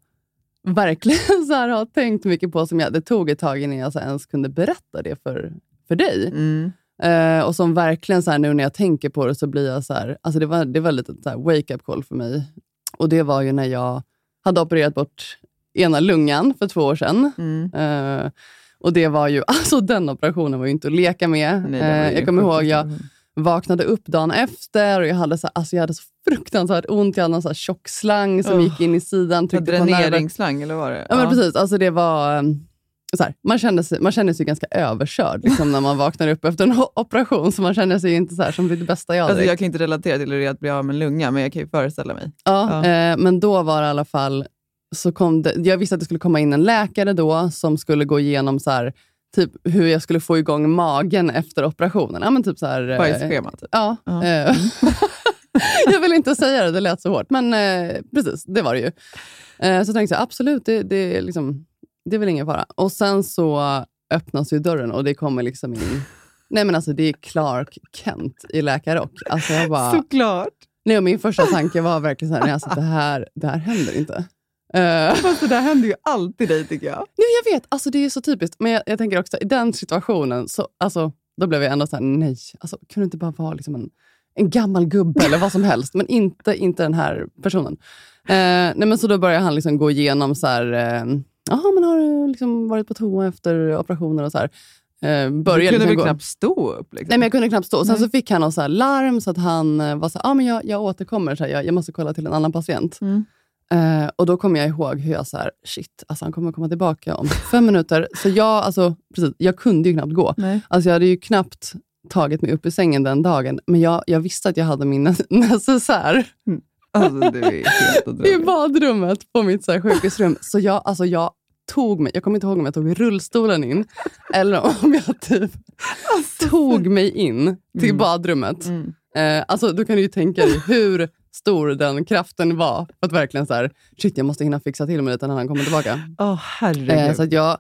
verkligen så här, har tänkt mycket på, som jag, det tog ett tag innan jag så ens kunde berätta det för, för dig. Mm. Eh, och som verkligen, så här, nu när jag tänker på det, så blir jag så här, alltså det var, det var lite så wake-up call för mig. Och det var ju när jag hade opererat bort ena lungan för två år sedan. Mm. Eh, och det var ju, alltså den operationen var ju inte att leka med. Nej, Eh, jag kommer ihåg, jag vaknade upp dagen efter och jag hade så, alltså jag hade så fruktansvärt ont. Jag hade en så här tjock slang som Ugh. gick in i sidan, tryckte. Dräneringsslang, eller var det? Ja, men precis. Alltså det var, så här, man, kände sig, man kände sig ganska överkörd liksom, när man vaknar upp efter en operation, så man kände sig inte så här, som det bästa jag Alltså, direkt. jag kan inte relatera till hur det är att bli av med en lunga, men jag kan ju föreställa mig. Ja, Ja. Eh, men då var det i alla fall, så kom det, jag visste att det skulle komma in en läkare då som skulle gå igenom så här, typ hur jag skulle få igång magen efter operationen. Ja, men typ så här, eh, Bajsschema, typ. Ja. Ja. eh, jag vill inte säga det, det lät så hårt. Men eh, precis, det var det ju. Eh, så tänkte jag, absolut, det, det, är liksom, det är väl ingen fara. Och sen så öppnas ju dörren och det kommer liksom in... Nej men alltså det är Clark Kent i läkarrock. Alltså jag bara, Såklart. nej, min första tanke var verkligen så här, nej, alltså, det, här, det här händer inte. Eh, Fast det där händer ju alltid dig, tycker jag. Nej, jag vet, alltså det är så typiskt. Men jag, jag tänker också, i den situationen, så, alltså, då blev jag ändå så här, nej, alltså, kunde inte bara vara liksom en, en gammal gubbe eller vad som helst, men inte, inte den här personen. Eh, nej, men så då började han liksom gå igenom, så här, eh, jaha, men har du liksom varit på toa efter operationen och så här. Eh, Du började kunde liksom väl gå- knappt stå upp? Liksom. Nej, men jag kunde knappt stå. Sen Nej. så fick han så larm så att han eh, var så här, ah, men jag, jag återkommer, så här, jag, jag måste kolla till en annan patient. Mm. Eh, och då kommer jag ihåg hur jag så här, shit, alltså han kommer komma tillbaka om fem minuter. Så jag, alltså, precis, jag kunde ju knappt gå. Nej. Alltså jag hade ju knappt tagit mig upp ur sängen den dagen, men jag, jag visste att jag hade min necessär Alltså, det är helt i otroligt. badrummet på mitt så här, sjukhusrum. Så jag, alltså jag tog mig, jag kommer inte ihåg om jag tog rullstolen in, eller om jag typ tog mig in till Mm. badrummet. Mm. Eh, alltså, då kan du ju tänka dig hur stor den kraften var. För att verkligen så här, shit jag måste hinna fixa till mig lite när han kommer tillbaka. Åh, herregud. Eh, så att jag,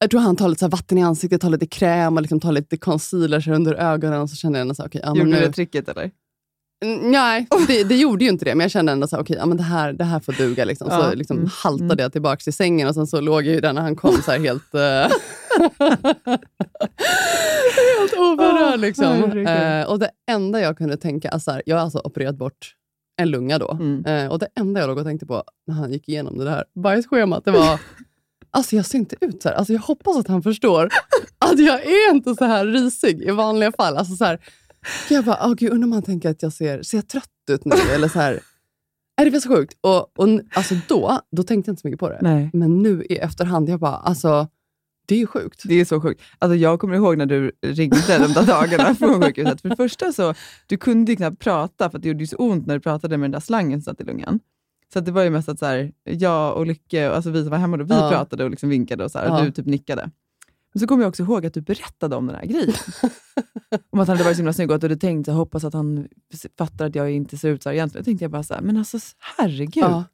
jag tror han tar lite så vatten i ansiktet, tar lite kräm och liksom tar lite concealer under ögonen. Och så kände jag så okej, ja, Gjorde nu, du det tricket, eller? Mm, Nej, det, det gjorde ju inte det. Men jag kände ändå så här, okej, ja, men det, här, det här får duga. Liksom. Så Ja, liksom mm, haltade jag tillbaka till sängen och sen så låg jag ju där när han kom så här helt... eh, helt oberörd. Åh, Liksom. Eh, och det enda jag kunde tänka, alltså, så här, jag har alltså opererat bort en lunga då. Mm. Eh, och det enda jag låg och tänkte på när han gick igenom det där bajsschemat, det var Alltså jag ser inte ut så här. Alltså jag hoppas att han förstår att jag är inte så här risig i vanliga fall. Alltså så här, jag bara, oh, gud, undrar om han tänker att jag ser, ser jag trött ut nu? Eller så här, är det väl så sjukt? Och, och alltså då, då tänkte jag inte så mycket på det. Nej. Men nu i efterhand, jag bara, alltså det är ju sjukt. Det är så sjukt. Alltså, jag kommer ihåg när du ringde de där dagarna från sjukhuset. För det första så, du kunde ju knappt prata, för att det gjorde ju så ont när du pratade med den där slangen som satt i lungan. Så att det var ju mest att så här, jag och Lycke, alltså vi som var hemma, då, vi Ja. pratade och liksom vinkade och, så här, och Ja. du typ nickade. Men så kommer jag också ihåg att du berättade om den här grejen. om att han hade varit så himla snygg och att du hade tänkt, jag hoppas att han fattar att jag inte ser ut så här egentligen. Då tänkte jag bara så här, men alltså herregud. Ja.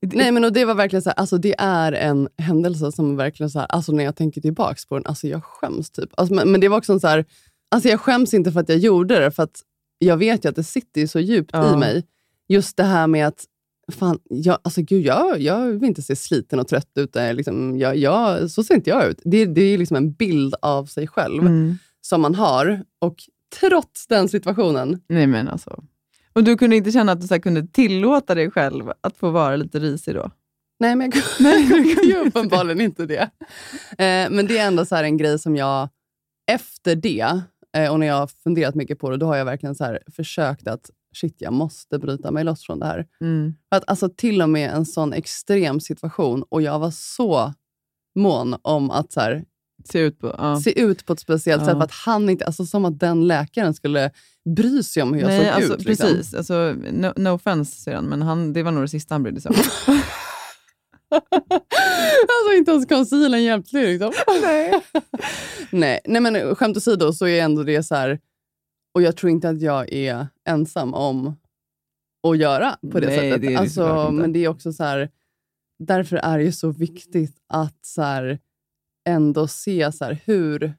Nej, men och det var verkligen så här, alltså det är en händelse som verkligen så här, alltså när jag tänker tillbaka på den, alltså jag skäms typ. Alltså, men, men det var också så här, alltså jag skäms inte för att jag gjorde det, för att jag vet ju att det sitter så djupt Ja. i mig. Just det här med att, fan, jag, alltså gud, jag, jag vill inte se sliten och trött ut. där, Liksom, jag, jag, så ser inte jag ut. Det, det är liksom en bild av sig själv Mm. som man har. Och trots den situationen, Nej men alltså. Och du kunde inte känna att du så kunde tillåta dig själv att få vara lite risig då? Nej, men jag kunde ju uppenbarligen inte det. Eh, men det är ändå så en grej som jag, efter det, eh, och när jag har funderat mycket på det, då har jag verkligen så försökt att shit, jag måste bryta mig loss från det här. Mm. Att, alltså, till och med en sån extrem situation, och jag var så mån om att så här, Se ut på... Ja. se ut på ett speciellt Ja. sätt. Att han inte, alltså, som att den läkaren skulle bry sig om hur jag Nej, såg alltså, ut. Liksom. precis. Alltså, no, no offense, han, men han, det var nog det sista han brydde sig om. alltså inte ens concealern hjälpte liksom. Nej. Nej. Nej, men skämt åsido så är ändå det så här, och jag tror inte att jag är ensam om att göra på det Nej, sättet. det är det alltså, men det är också så här, därför är det så viktigt att så här, ändå se så här, hur,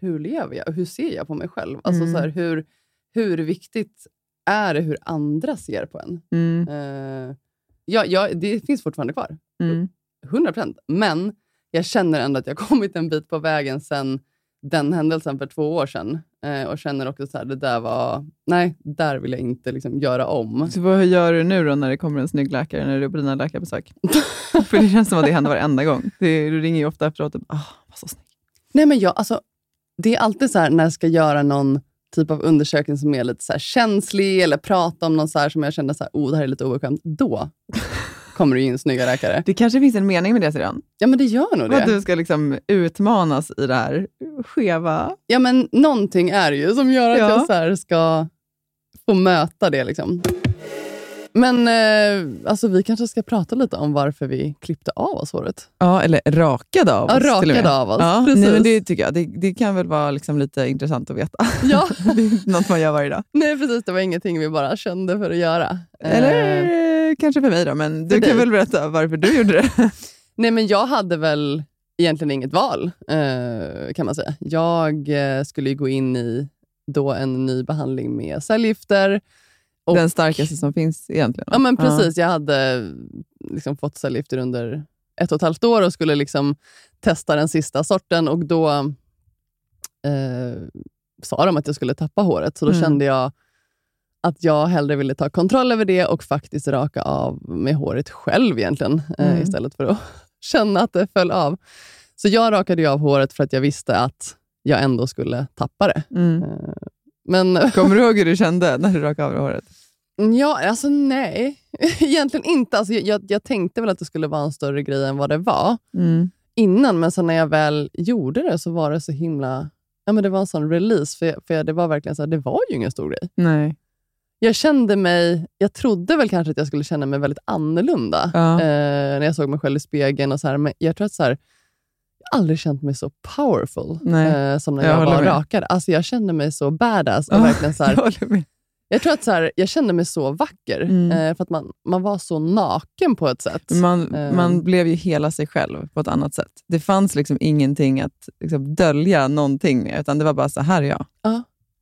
hur lever jag hur ser jag på mig själv? Alltså, Mm. så här, hur, hur viktigt är det hur andra ser på en? Mm. Eh, ja, ja, det finns fortfarande kvar. Mm. 100 procent. Men jag känner ändå att jag kommit en bit på vägen sen den händelsen för två år sedan. Eh, och känner också så här, det där var... Nej, där vill jag inte liksom göra om. Så vad gör du nu då när det kommer en snygg läkare när du är på dina läkarbesök? För det känns som att det händer varenda gång. Det, du ringer ju ofta efteråt och ah, vad så snygg. Nej, men jag, alltså, det är alltid så här när jag ska göra någon typ av undersökning som är lite så känslig eller prata om någon så här som jag känner så här, oh, det här är lite obekvämt. Då kommer det in snygga läkare. Det kanske finns en mening med det sedan. Ja, men det gör nog Att det. du ska liksom utmanas i det här skeva. Ja, men någonting är det ju som gör att Ja. jag så här ska få möta det. Liksom. Men eh, alltså, vi kanske ska prata lite om varför vi klippte av oss håret. Ja, eller rakade av Ja, oss. rakade av oss, Ja, precis. nej, men det tycker jag. Det, det kan väl vara liksom lite intressant att veta. Ja, det är något man gör varje dag. nej precis. Det var ingenting vi bara kände för att göra. Eller Eh, kanske för mig då, men du kan dig. väl berätta varför du gjorde det? nej, men jag hade väl egentligen inget val, eh, kan man säga. Jag eh, skulle gå in i då en ny behandling med cellgifter. Och- Den starkaste som finns egentligen. Ja, men precis. Jag hade liksom fått cellgifter under ett och ett halvt år och skulle liksom testa den sista sorten. Och Då eh, sa de att jag skulle tappa håret, så då Mm. kände jag att jag hellre ville ta kontroll över det och faktiskt raka av med håret själv egentligen, eh, Mm. istället för att känna att det föll av. Så jag rakade av håret för att jag visste att jag ändå skulle tappa det. Mm. Eh, Men Kommer du ihåg hur du kände när du rakade av dig håret? Ja, alltså nej. Egentligen inte. Alltså, jag, jag tänkte väl att det skulle vara en större grej än vad det var Mm. innan, men sen när jag väl gjorde det så var det så himla... Ja, men det var en sån release, för, för det var verkligen så här, det var ju ingen stor grej. Nej. Jag kände mig... Jag trodde väl kanske att jag skulle känna mig väldigt annorlunda Ja. eh, när jag såg mig själv i spegeln. Och så här, men jag tror att så här, aldrig känt mig så powerful eh, som när Jag jag, var med. rakad. Alltså, jag kände mig så badass. Och Ja, verkligen så här, Jag jag tror att så här, jag kände mig så vacker, Mm. eh, för att man, man var så naken på ett sätt. Man, Eh. man blev ju hela sig själv på ett annat sätt. Det fanns liksom ingenting att liksom dölja någonting med, utan det var bara så här är jag.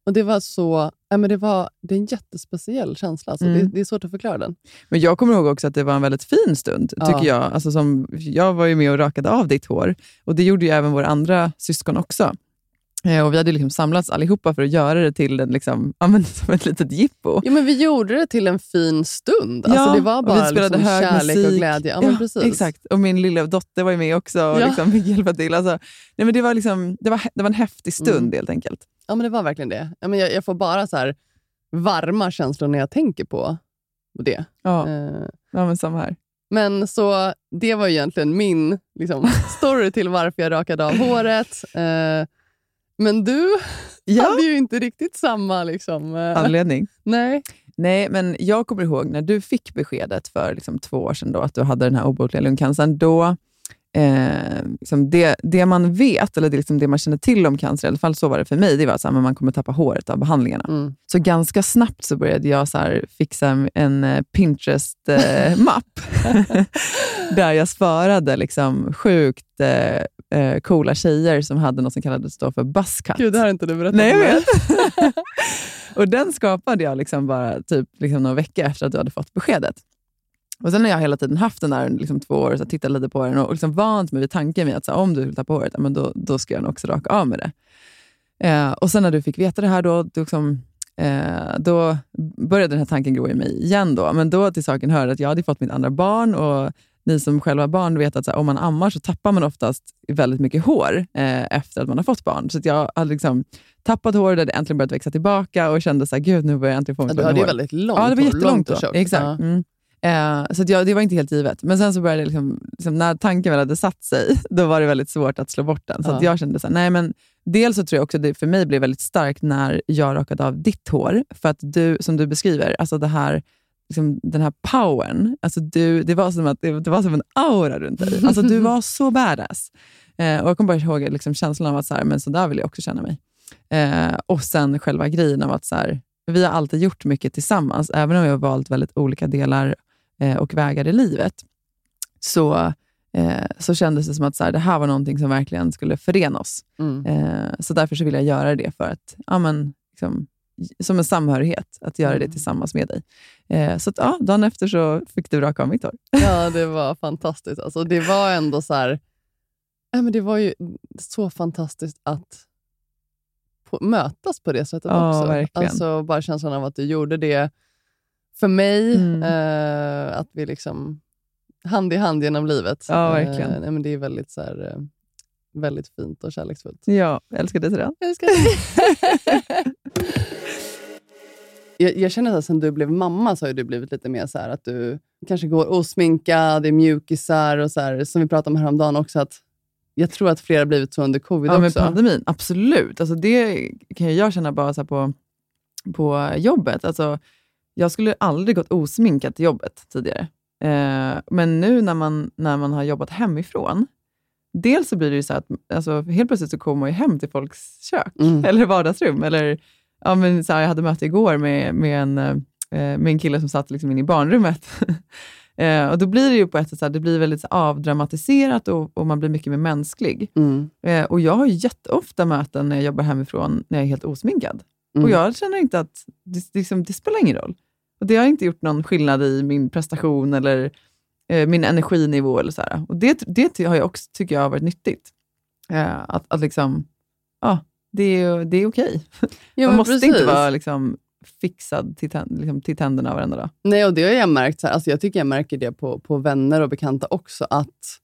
Och det var så, ja, men det, var, det är en jättespeciell känsla. Alltså, Mm. det, det är svårt att förklara den. Men jag kommer ihåg också att det var en väldigt fin stund, Ja. tycker jag. Alltså som, jag var ju med och rakade av ditt hår och det gjorde ju även våra andra syskon också. Eh, och Vi hade liksom samlats allihopa för att göra det till en, liksom, ja, men, som ett litet jippo. Jo, men vi gjorde det till en fin stund. Alltså, Ja, det var och vi bara spelade liksom hög kärlek och musik. glädje. Ja, men precis. Exakt, och min lilla dotter var med också och Ja. liksom fick hjälpa till. Alltså, nej, men det, var liksom, det, var, det var en häftig stund Mm. helt enkelt. Ja, men det var verkligen det. Ja, men jag, jag får bara så här varma känslor när jag tänker på det. Ja, Eh, ja men samma här. Men så det var egentligen min liksom, story till varför jag rakade av håret. Eh, men du Ja. hade ju inte riktigt samma... Liksom, eh, Anledning? nej. Nej, men jag kommer ihåg när du fick beskedet för liksom två år sedan då, att du hade den här obotliga lungcancern. Då, eh, liksom det, det man vet, eller det, liksom det man känner till om cancer, i alla fall så var det för mig, det var att man kommer tappa håret av behandlingarna. Mm. Så ganska snabbt så började jag så här fixa en eh, Pinterest-mapp där jag sparade liksom sjukt eh, eh, coola tjejer som hade något som kallades då för buzzcut. Gud, det här har inte du berättat Nej, jag vet. och den skapade jag liksom bara typ liksom någon vecka efter att du hade fått beskedet. Och Sen har jag hela tiden haft den där liksom två år, så tittat lite på den och liksom vant mig vid tanken med att så här, om du vill tappa håret, ja, men då, då ska jag nog också raka av med det. Eh, och Sen när du fick veta det här, då, då liksom, eh, då började den här tanken gro i mig igen. Då. Men då till saken hör att jag hade fått mitt andra barn och ni som själva har barn vet att här, om man ammar så tappar man oftast väldigt mycket hår eh, efter att man har fått barn. Så jag hade liksom tappat hår, det hade äntligen börjat växa tillbaka och kände så här, gud nu börjar jag äntligen få mitt Du hår. hade ju väldigt långt Ja, det var hår, jättelångt långt och då. Exakt. Ja. Mm. Eh, så jag, det var inte helt givet. Men sen så började det liksom, liksom, när tanken väl hade satt sig, då var det väldigt svårt att slå bort den. Så Ja. jag kände så här, nej men dels så tror jag också det för mig blev väldigt starkt när jag rakade av ditt hår. För att du, som du beskriver, alltså det här, liksom, den här powern, alltså du, det, var som att, det, var som en aura runt dig. Alltså du var så badass. Eh, och jag kommer bara ihåg liksom, känslan av att så, här, men så där vill jag också känna mig. Eh, och sen själva grejen av att så här, vi har alltid gjort mycket tillsammans, även om vi har valt väldigt olika delar och vägar i livet, så, eh, så kändes det som att så här, det här var någonting som verkligen skulle förena oss. Mm. Eh, så därför så vill jag göra det för att, ja, men, liksom, som en samhörighet, att göra det tillsammans med dig. Eh, så att, ja, dagen efter så fick du raka av mitt hår. Ja, det var fantastiskt. Alltså, det var ändå så här... Nej, men det var ju så fantastiskt att på, mötas på det sättet Ja, också. verkligen. Alltså, bara känslan av att du gjorde det för mig. Mm. Eh, att vi liksom hand i hand genom livet. Ja, verkligen. Eh, nej, men det är väldigt, så här, eh, väldigt fint och kärleksfullt. Ja, jag älskar dig till den. Jag älskar dig. jag, jag känner att sen du blev mamma så har du blivit lite mer så här att du kanske går osminkad, det är mjukisar och så här, som vi pratade om häromdagen också. Att jag tror att fler har blivit så under covid Ja, också. pandemin, absolut. Alltså det kan jag känna bara så på, på jobbet. Alltså, jag skulle aldrig gått osminkad till jobbet tidigare. Eh, men nu när man, när man har jobbat hemifrån, dels så blir det ju så att alltså, helt plötsligt så kommer man ju hem till folks kök Mm. eller vardagsrum. Eller, ja, men så här, jag hade möte igår med, med, en, eh, med en kille som satt liksom inne i barnrummet. Eh, och Då blir det ju på ett sätt så här, det blir väldigt så avdramatiserat och, och man blir mycket mer mänsklig. Mm. Eh, och Jag har jätteofta möten när jag jobbar hemifrån när jag är helt osminkad. Mm. Och Jag känner inte att det, liksom, det spelar ingen roll. Och Det har inte gjort någon skillnad i min prestation eller eh, min energinivå. Eller så här. Och Det, det har jag också, tycker jag har varit nyttigt. Eh, att, att liksom, ja, det är, det är okej. Ja, Man måste precis. inte vara liksom, fixad till, tänd, liksom, till tänderna varenda dag. Nej, och det har jag märkt. Så här, alltså jag tycker jag märker det på, på vänner och bekanta också, att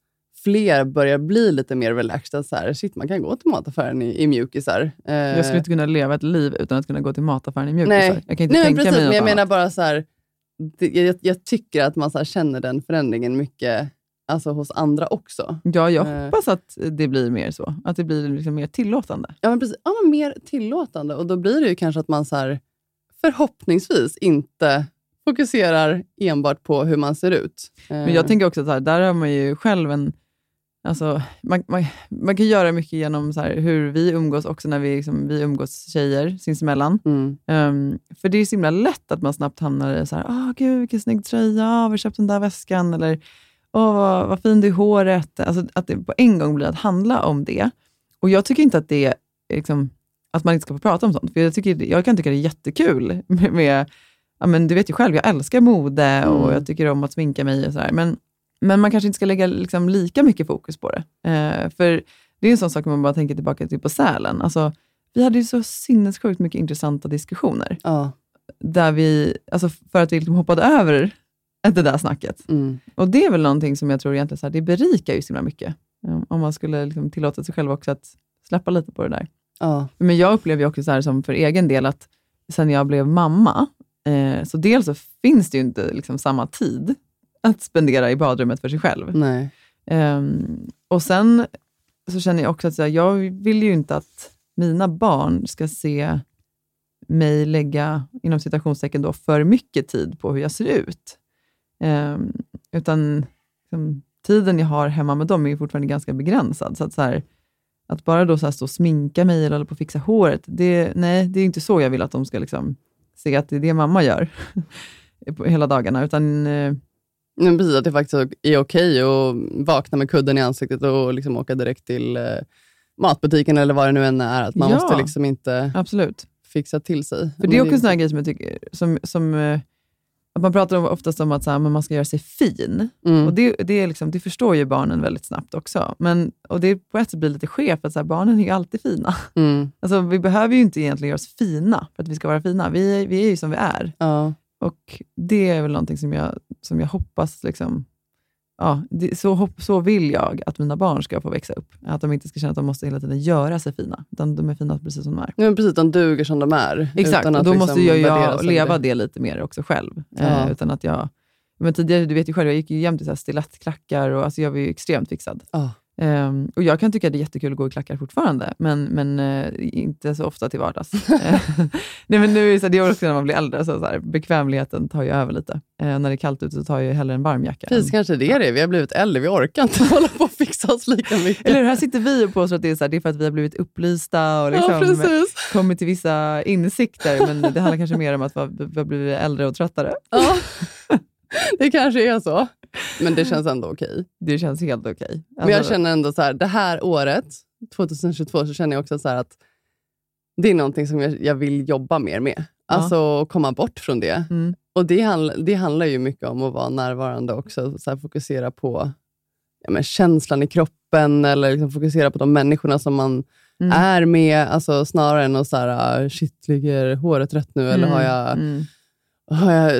fler börjar bli lite mer relaxed. Så här, shit, man kan gå till mataffären i, i mjukisar. Eh, Jag skulle inte kunna leva ett liv utan att kunna gå till mataffären i mjukisar. Nej, Jag kan inte Nej tänka precis, mig men jag annat. menar bara så här, det, jag, jag tycker att man så här känner den förändringen mycket alltså, hos andra också. Ja, jag Eh. hoppas att det blir mer så. Att det blir liksom mer tillåtande. Ja, men precis. Ja, men mer tillåtande. Och då blir det ju kanske att man så här, förhoppningsvis inte fokuserar enbart på hur man ser ut. Men jag tänker också att där har man ju själv en... Alltså, man, man, man kan göra mycket genom så här, hur vi umgås också när vi, liksom, vi umgås tjejer sinsemellan. Mm. Um, för det är så himla lätt att man snabbt hamnar i så här, åh gud vilken snygg tröja, var har köpt den där väskan? Eller, åh vad, vad fin du är i håret. Alltså, att det på en gång blir att handla om det. Och jag tycker inte att det liksom, att man inte ska få prata om sånt. För jag, tycker, jag kan tycka det är jättekul med, med ja, men du vet ju själv, jag älskar mode och Mm. jag tycker om att sminka mig och sådär. Men, men man kanske inte ska lägga liksom lika mycket fokus på det. Eh, för det är en sån sak om man bara tänker tillbaka till på Sälen. Alltså, vi hade ju så sinnessjukt mycket intressanta diskussioner. Ja. Där vi, alltså för att vi liksom hoppade över det där snacket. Mm. Och det är väl någonting som jag tror egentligen så här, det berikar ju så himla mycket. Om man skulle liksom tillåta sig själv också att släppa lite på det där. Ja. Men jag upplever ju också så här som för egen del att sen jag blev mamma, eh, så dels så finns det ju inte liksom samma tid att spendera i badrummet för sig själv. Nej. Ehm, och sen så känner jag också att här, jag vill ju inte att mina barn ska se mig lägga, inom citationstecken, då, för mycket tid på hur jag ser ut. Ehm, utan liksom, tiden jag har hemma med dem är fortfarande ganska begränsad. Så att, så här, att bara då så här stå och sminka mig eller hålla på att fixa håret, det, nej, det är inte så jag vill att de ska liksom, se att det är det mamma gör hela dagarna. Utan, eh, Men precis, att det faktiskt är okej att vakna med kudden i ansiktet och liksom åka direkt till eh, matbutiken eller vad det nu än är. Att man Ja. måste liksom inte absolut. fixa till sig. För det är också en sån här grej som jag tycker, som, som, eh, att man pratar om, oftast om att så här, man ska göra sig fin. Mm. Och det, det, är liksom, det förstår ju barnen väldigt snabbt också. Men, och det på ett sätt blir lite skevt, för att så här, barnen är ju alltid fina. Mm. Alltså, vi behöver ju inte egentligen göra oss fina för att vi ska vara fina. Vi, är- vi är ju som vi är. Ja. Och det är väl någonting som jag, som jag hoppas, liksom, ja, det, så, hopp, så vill jag att mina barn ska få växa upp. Att de inte ska känna att de måste hela tiden göra sig fina, utan de är fina precis som de är. Ja, precis, de duger som de är. Exakt, utan att då liksom måste jag, jag leva det lite mer också själv. Ja. Eh, utan att jag, men tidigare, du vet ju själv, jag gick ju jämt i stilettklackar och alltså jag var ju extremt fixad. Ja. Ehm, och jag kan tycka det är jättekul att gå i klackar fortfarande, men, men eh, inte så ofta till vardags. Eh, Nej, men nu är det, så här, det är också när man blir äldre, så, så här, bekvämligheten tar ju över lite. Eh, när det är kallt ute så tar jag hellre en varm jacka. Precis, kanske det är det. Vi har blivit äldre, vi orkar inte hålla på och fixa oss lika mycket. Eller här sitter vi och påstår att det är, så här, det är för att vi har blivit upplysta och liksom, ja, kommit till vissa insikter, men det handlar kanske mer om att vi har- vi har blivit äldre och tröttare. Ja. Det kanske är så, men det känns ändå okej. Det känns helt okej. Men jag Alltså, känner ändå så här, det här året, 2022, så känner jag också så att det är någonting som jag, jag vill jobba mer med. Ja. Alltså komma bort från det. Mm. Och det, handl, det handlar ju mycket om att vara närvarande också. Så här, fokusera på ja, men känslan i kroppen eller liksom fokusera på de människorna som man Mm. är med. Alltså, snarare än att så här, ah, shit, ligger håret rätt nu? Eller har Mm. har jag,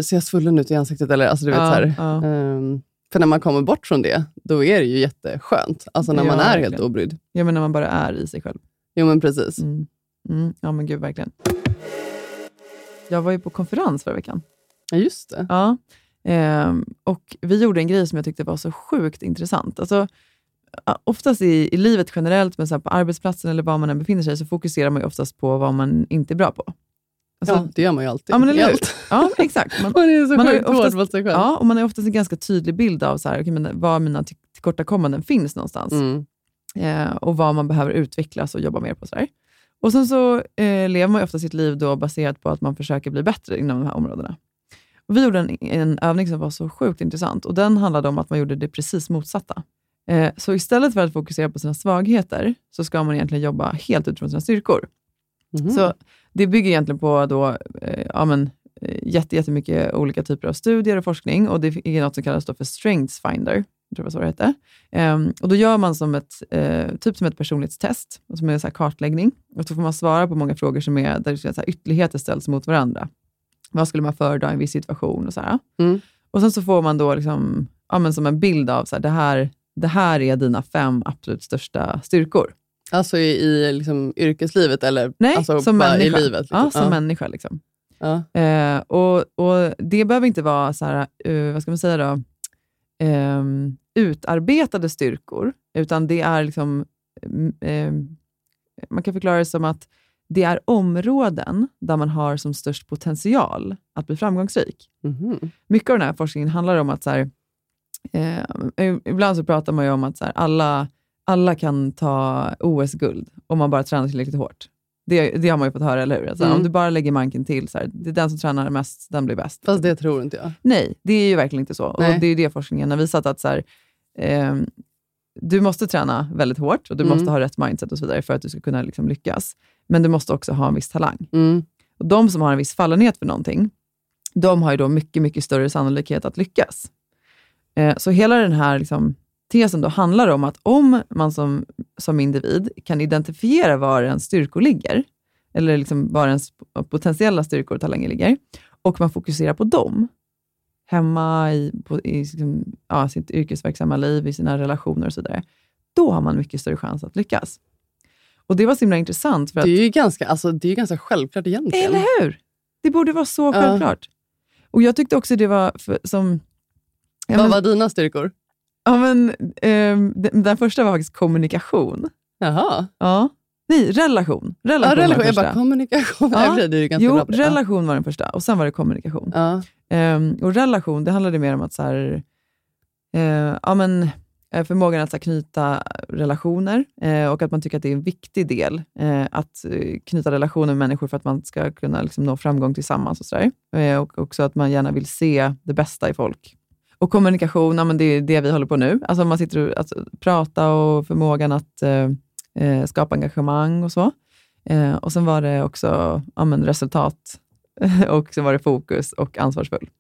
ser jag svullen ut i ansiktet? Eller, alltså, du vet, Ja, så här, ja. ehm, för när man kommer bort från det, då är det ju jätteskönt. Alltså när Ja, man är helt verkligen. obrydd. Ja, men när man bara är i sig själv. Jo, men precis. Mm. Mm. Ja, men gud, verkligen. Jag var ju på konferens förra veckan. Ja, just det. Ja. Ehm, och vi gjorde en grej som jag tyckte var så sjukt intressant. Alltså, oftast i, i livet generellt, men så på arbetsplatsen eller var man än befinner sig, så fokuserar man ju oftast på vad man inte är bra på. Alltså, ja, det gör man ju alltid. ja, men eller allt. Ja, exakt. Man, Man är så Man sjukt hård mot sig själv. ja, och man har oftast en ganska tydlig bild av så här, okay, men var mina till- tillkortakommanden finns någonstans. Mm. eh, och vad man behöver utvecklas och jobba mer på. Så här. Och Sen så eh, lever man ofta sitt liv då baserat på att man försöker bli bättre inom de här områdena. Och vi gjorde en, en övning som var så sjukt intressant och den handlade om att man gjorde det precis motsatta. Eh, så istället för att fokusera på sina svagheter så ska man egentligen jobba helt utifrån sina styrkor. Mhm. Så det bygger egentligen på då, eh, ja, men, eh, jätte, jättemycket olika typer av studier och forskning och det är något som kallas för Strengths Finder. Jag tror det var så det hette. Ehm, och då gör man som ett, eh, typ som ett personlighetstest, som är en så kartläggning. Och så får man svara på många frågor som är, där så här ytterligheter ställs mot varandra. Vad skulle man föredra i en viss situation? Och, så. Mm. och sen så får man då liksom, ja, men som en bild av så här, det, här, det här är dina fem absolut största styrkor. Alltså i, i liksom yrkeslivet eller Nej, alltså som människa. i livet? Liksom. Ja, som ja. människa. Liksom. Ja. Eh, och, och Det behöver inte vara så här, eh, vad ska man säga då, Ehm, utarbetade styrkor, utan det är liksom, mm, ehm, man kan förklara det som att det är områden där man har som störst potential att bli framgångsrik. Mhm. Mycket av den här forskningen handlar om att så här, eh, ibland så pratar man ju om att så här, alla, alla kan ta OS-guld om man bara tränar tillräckligt hårt. Det, det har man ju fått höra, eller hur? Alltså, Mm. Om du bara lägger manken till, så här, det är den som tränar mest, den blir bäst. Fast det tror inte jag. Nej, det är ju verkligen inte så. Nej. Och Det är det forskningen har visat, att så här, ehm, du måste träna väldigt hårt och du Mm. måste ha rätt mindset och så vidare för att du ska kunna liksom lyckas. Men du måste också ha en viss talang. Mm. Och De som har en viss fallenhet för någonting, de har ju då mycket, mycket större sannolikhet att lyckas. Eh, så hela den här liksom, tesen då handlar om att om man som, som individ kan identifiera var ens styrkor ligger, eller liksom var ens potentiella styrkor och talanger ligger, och man fokuserar på dem, hemma, i, på, i ja, sitt yrkesverksamma liv, i sina relationer och så vidare, då har man mycket större chans att lyckas. Och Det var så himla intressant. För att, Det är ju ganska, alltså, det är ganska självklart egentligen. eller hur? Det borde vara så självklart. Och jag tyckte också det var för, som... Ja, Vad var dina styrkor? Ja, men, ehm, den, första var faktiskt kommunikation. Jaha. Ja. Nej, relation. Ja, Relation, relation. var den Jag bara, första. kommunikation. Ja. Det är ganska Jo, bra. relation var den första och sen var det kommunikation. Ja. Ehm, och relation, det handlade mer om att så här, eh, ja, men, eh, förmågan att så här, knyta relationer eh, och att man tycker att det är en viktig del eh, att eh, knyta relationer med människor för att man ska kunna liksom, nå framgång tillsammans. Och, så. Eh, och också att man gärna vill se det bästa i folk. Och kommunikation, ja, men det är det vi håller på nu. Alltså man sitter och alltså, prata och förmågan att eh, eh, skapa engagemang och så. Eh, och sen var det också ja, men resultat och så var det fokus och ansvarsfull.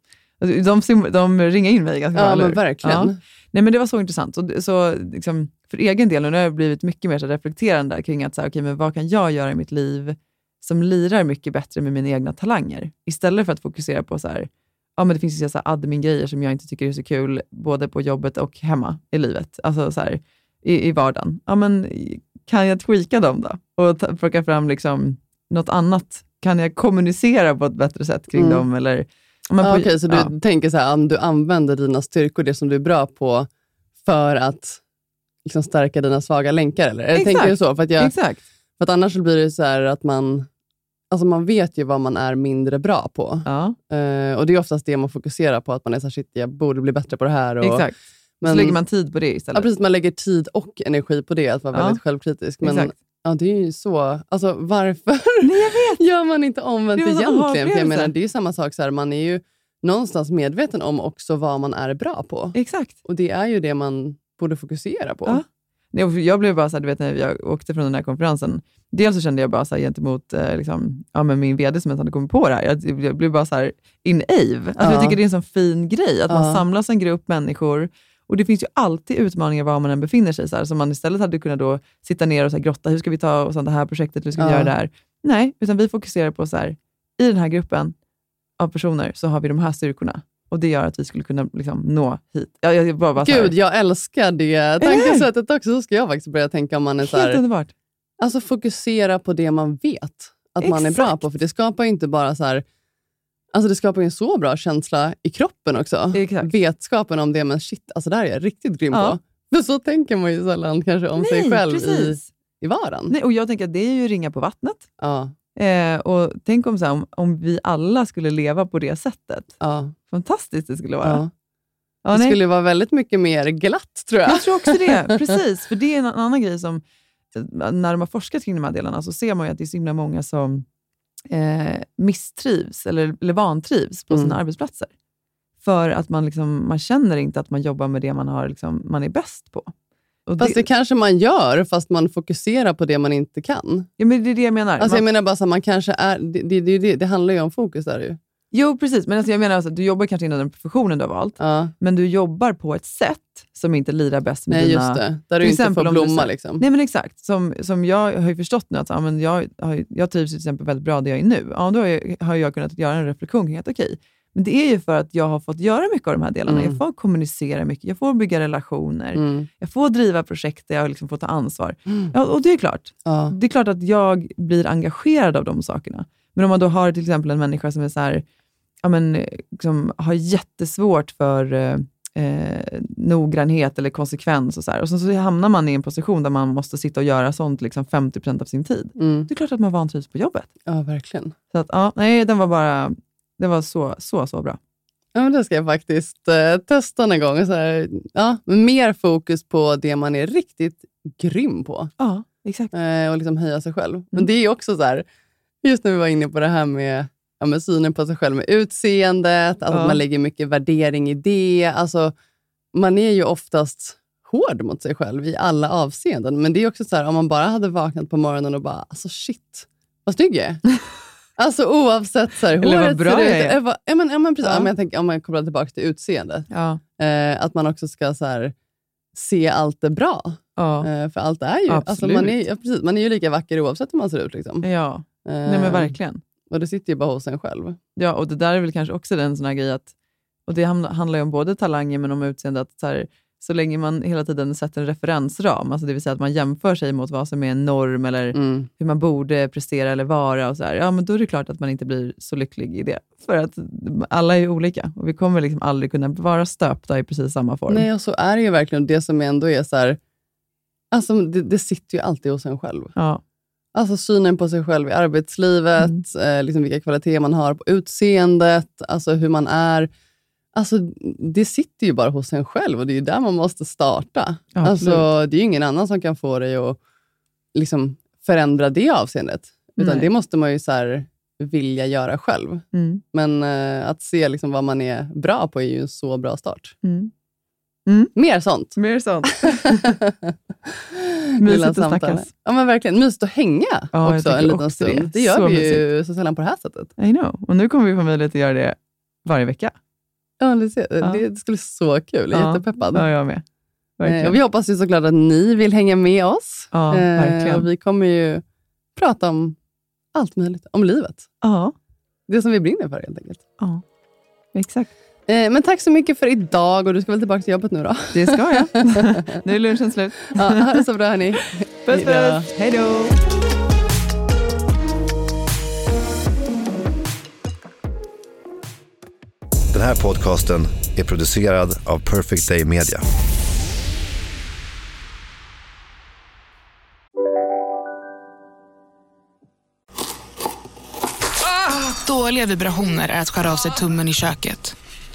Alltså, De, de ringer in mig ganska bra, Ja, eller men verkligen. Ja. Nej, men det var så intressant. Så, så, liksom, för egen del, nu har jag blivit mycket mer så reflekterande kring att så här, okay, men vad kan jag göra i mitt liv som lirar mycket bättre med mina egna talanger? Istället för att fokusera på så här, ja, men det finns ju så admin-grejer som jag inte tycker är så kul, både på jobbet och hemma i livet, alltså så här, i, i vardagen. Ja, men, kan jag tweaka dem då? Och ta, plocka fram liksom, något annat? Kan jag kommunicera på ett bättre sätt kring Mm. dem? Eller, men på- Okej, så du ja. tänker så här, om du använder dina styrkor, det som du är bra på, för att liksom stärka dina svaga länkar? Eller? Exakt. tänker du så? För att, jag, Exakt. för att annars blir det så här att man, alltså man vet ju vad man är mindre bra på. Ja, Eh, och Det är oftast det man fokuserar på, att man är så här, shit, jag borde bli bättre på det här. Och, exakt. Men, så lägger man tid på det istället. ja, precis, man lägger tid och energi på det, att vara Ja. väldigt självkritisk. Men Exakt. ja, det är ju så, alltså varför Nej, gör man inte omvänt egentligen? För jag menar, det är ju samma sak, så här, man är ju någonstans medveten om också vad man är bra på. Exakt. Och det är ju det man borde fokusera på. Ja. Och Jag blev bara så här, du vet när jag åkte från den här konferensen, dels så kände jag bara så här, gentemot eh, liksom, ja, men min VD som inte hade kommit på det här, jag, jag blev bara så här in ave. Alltså, Ja. Jag tycker det är en sån fin grej, att man Ja. samlas en grupp människor och det finns ju alltid utmaningar var man än befinner sig. Så här, som man istället hade kunnat då sitta ner och så här, grotta, hur ska vi ta oss an det här projektet, hur ska vi Ja. göra det här? Nej, utan vi fokuserar på så här, i den här gruppen av personer så har vi de här styrkorna. Och det gör att vi skulle kunna liksom, nå hit. Jag, jag, bara, bara Gud, jag älskar det tankesättet också. Så ska jag faktiskt börja tänka om man är så helt här, underbart. Alltså fokusera på det man vet att man är bra Exakt. på. För det skapar ju inte bara så här... Alltså det skapar ju en så bra känsla i kroppen också. Exakt. Vetskapen om det, men shit, alltså det här är jag riktigt grym Ja. på. För så tänker man ju sällan kanske om sig Nej, själv i, precis. i vardagen. Nej, och jag tänker att det är ju ringa på vattnet. Ja, Eh, och tänk om, så här, om, om vi alla skulle leva på det sättet. ja, Fantastiskt det skulle vara. ja. Ja, Det nej, skulle vara väldigt mycket mer glatt tror jag. Jag tror också det. Precis, för det är en annan grej som, eh, när de har forskat kring de här delarna, så ser man ju att det är så himla många som eh, misstrivs eller, eller vantrivs på sina Mm. arbetsplatser. För att man, liksom, man känner inte att man jobbar med det man, har, liksom, man är bäst på. Och Fast det kanske man gör, fast man fokuserar på det man inte kan. ja, men det är det jag menar. Alltså man, jag menar bara så här, man kanske är, det, det, det, det, det handlar ju om fokus där ju. Jo, precis. Men alltså, jag menar alltså, att du jobbar kanske inom den professionen du har valt, Ja. men du jobbar på ett sätt som inte lirar bäst med Nej, dina... just det. Där du inte exempel får om du blomma. sa- Liksom. Nej men exakt. Som, som jag har ju förstått nu att ja, men jag, har, jag trivs till exempel väldigt bra där jag är nu. Ja, då har jag, har jag kunnat göra en reflektion kring att okej, men det är ju för att jag har fått göra mycket av de här delarna. Mm. Jag får kommunicera mycket, jag får bygga relationer, Mm. jag får driva projekt där jag liksom får ta ansvar. Ja, och det är klart. Ja. Det är klart att jag blir engagerad av de sakerna. Men om man då har till exempel en människa som är så här, ja, men, liksom, har jättesvårt för eh, eh, noggrannhet eller konsekvens och så, här. och så, så hamnar man i en position där man måste sitta och göra sånt liksom 50% av sin tid. Mm. Det är klart att man vantrivs på jobbet. ja, verkligen. Så att, ja, nej, den var bara det var så, så, så bra. Ja, men det ska jag faktiskt eh, testa någon gång. Så här, ja, mer fokus på det man är riktigt grym på Ja, exakt. eh, och liksom höja sig själv. Mm. Men det är också så här, just när vi var inne på det här med, ja, med synen på sig själv med utseendet, alltså Ja. att man lägger mycket värdering i det. Alltså, man är ju oftast hård mot sig själv i alla avseenden. Men det är också så här, om man bara hade vaknat på morgonen och bara, alltså shit, vad snygg jag är. Alltså oavsett så här, Eller vad håret bra ser ut. jag är. eh, vad- Ja, men, ja, men precis. Ja. Ja. men jag tänker, om man kopplar tillbaka till utseendet. Ja, Eh, att man också ska så här, se allt det bra. Eh, för allt är ju, alltså, man, är, precis, man är ju lika vacker oavsett hur man ser ut. Liksom. ja. Eh, Nej, men verkligen. Och det sitter ju bara hos en själv. Ja, och det där är väl kanske också en sån här grej att, och det handlar ju om både talanger men om utseende, att så, här, så länge man hela tiden sätter en referensram, alltså det vill säga att man jämför sig mot vad som är en norm eller Mm. hur man borde prestera eller vara, och så här, ja, men då är det klart att man inte blir så lycklig i det. För att alla är ju olika och vi kommer liksom aldrig kunna vara stöpta i precis samma form. Nej, och så är det ju verkligen. Det som ändå är så här, alltså det, det sitter ju alltid hos en själv. Ja, Alltså synen på sig själv i arbetslivet, Mm. eh, liksom vilka kvaliteter man har på utseendet, alltså hur man är. Alltså, det sitter ju bara hos en själv och det är där man måste starta. Ja, alltså, det är ingen annan som kan få dig att liksom, förändra det avseendet. Utan Nej. det måste man ju så här, vilja göra själv. mm. Men eh, att se liksom, vad man är bra på är ju en så bra start. Mm. Mer sånt. Mer sånt. Mysigt att snackas. Ja, men verkligen. Mysigt att hänga Ja, också en liten också stund. det. Det, gör Så vi ju så sällan på det här sättet. I know. Och nu kommer vi få möjlighet att göra det varje vecka. Ja, det, ser, Ja. det skulle bli så kul. Jag är Ja. jättepeppad. Ja, jag med. Eh, och vi hoppas ju såklart att ni vill hänga med oss. Ja, Eh, verkligen. och vi kommer ju prata om allt möjligt. Om livet. Ja, Det som vi brinner för helt enkelt. ja. exakt. Eh, men tack så mycket för idag och du ska väl tillbaka till jobbet nu då? Det ska jag. nu är lunchen slut. Ja, ha det så bra hörni. Puss, puss. Hej då. Den här podcasten är producerad av Perfect Day Media. Dåliga vibrationer är att skära av sig tummen i köket.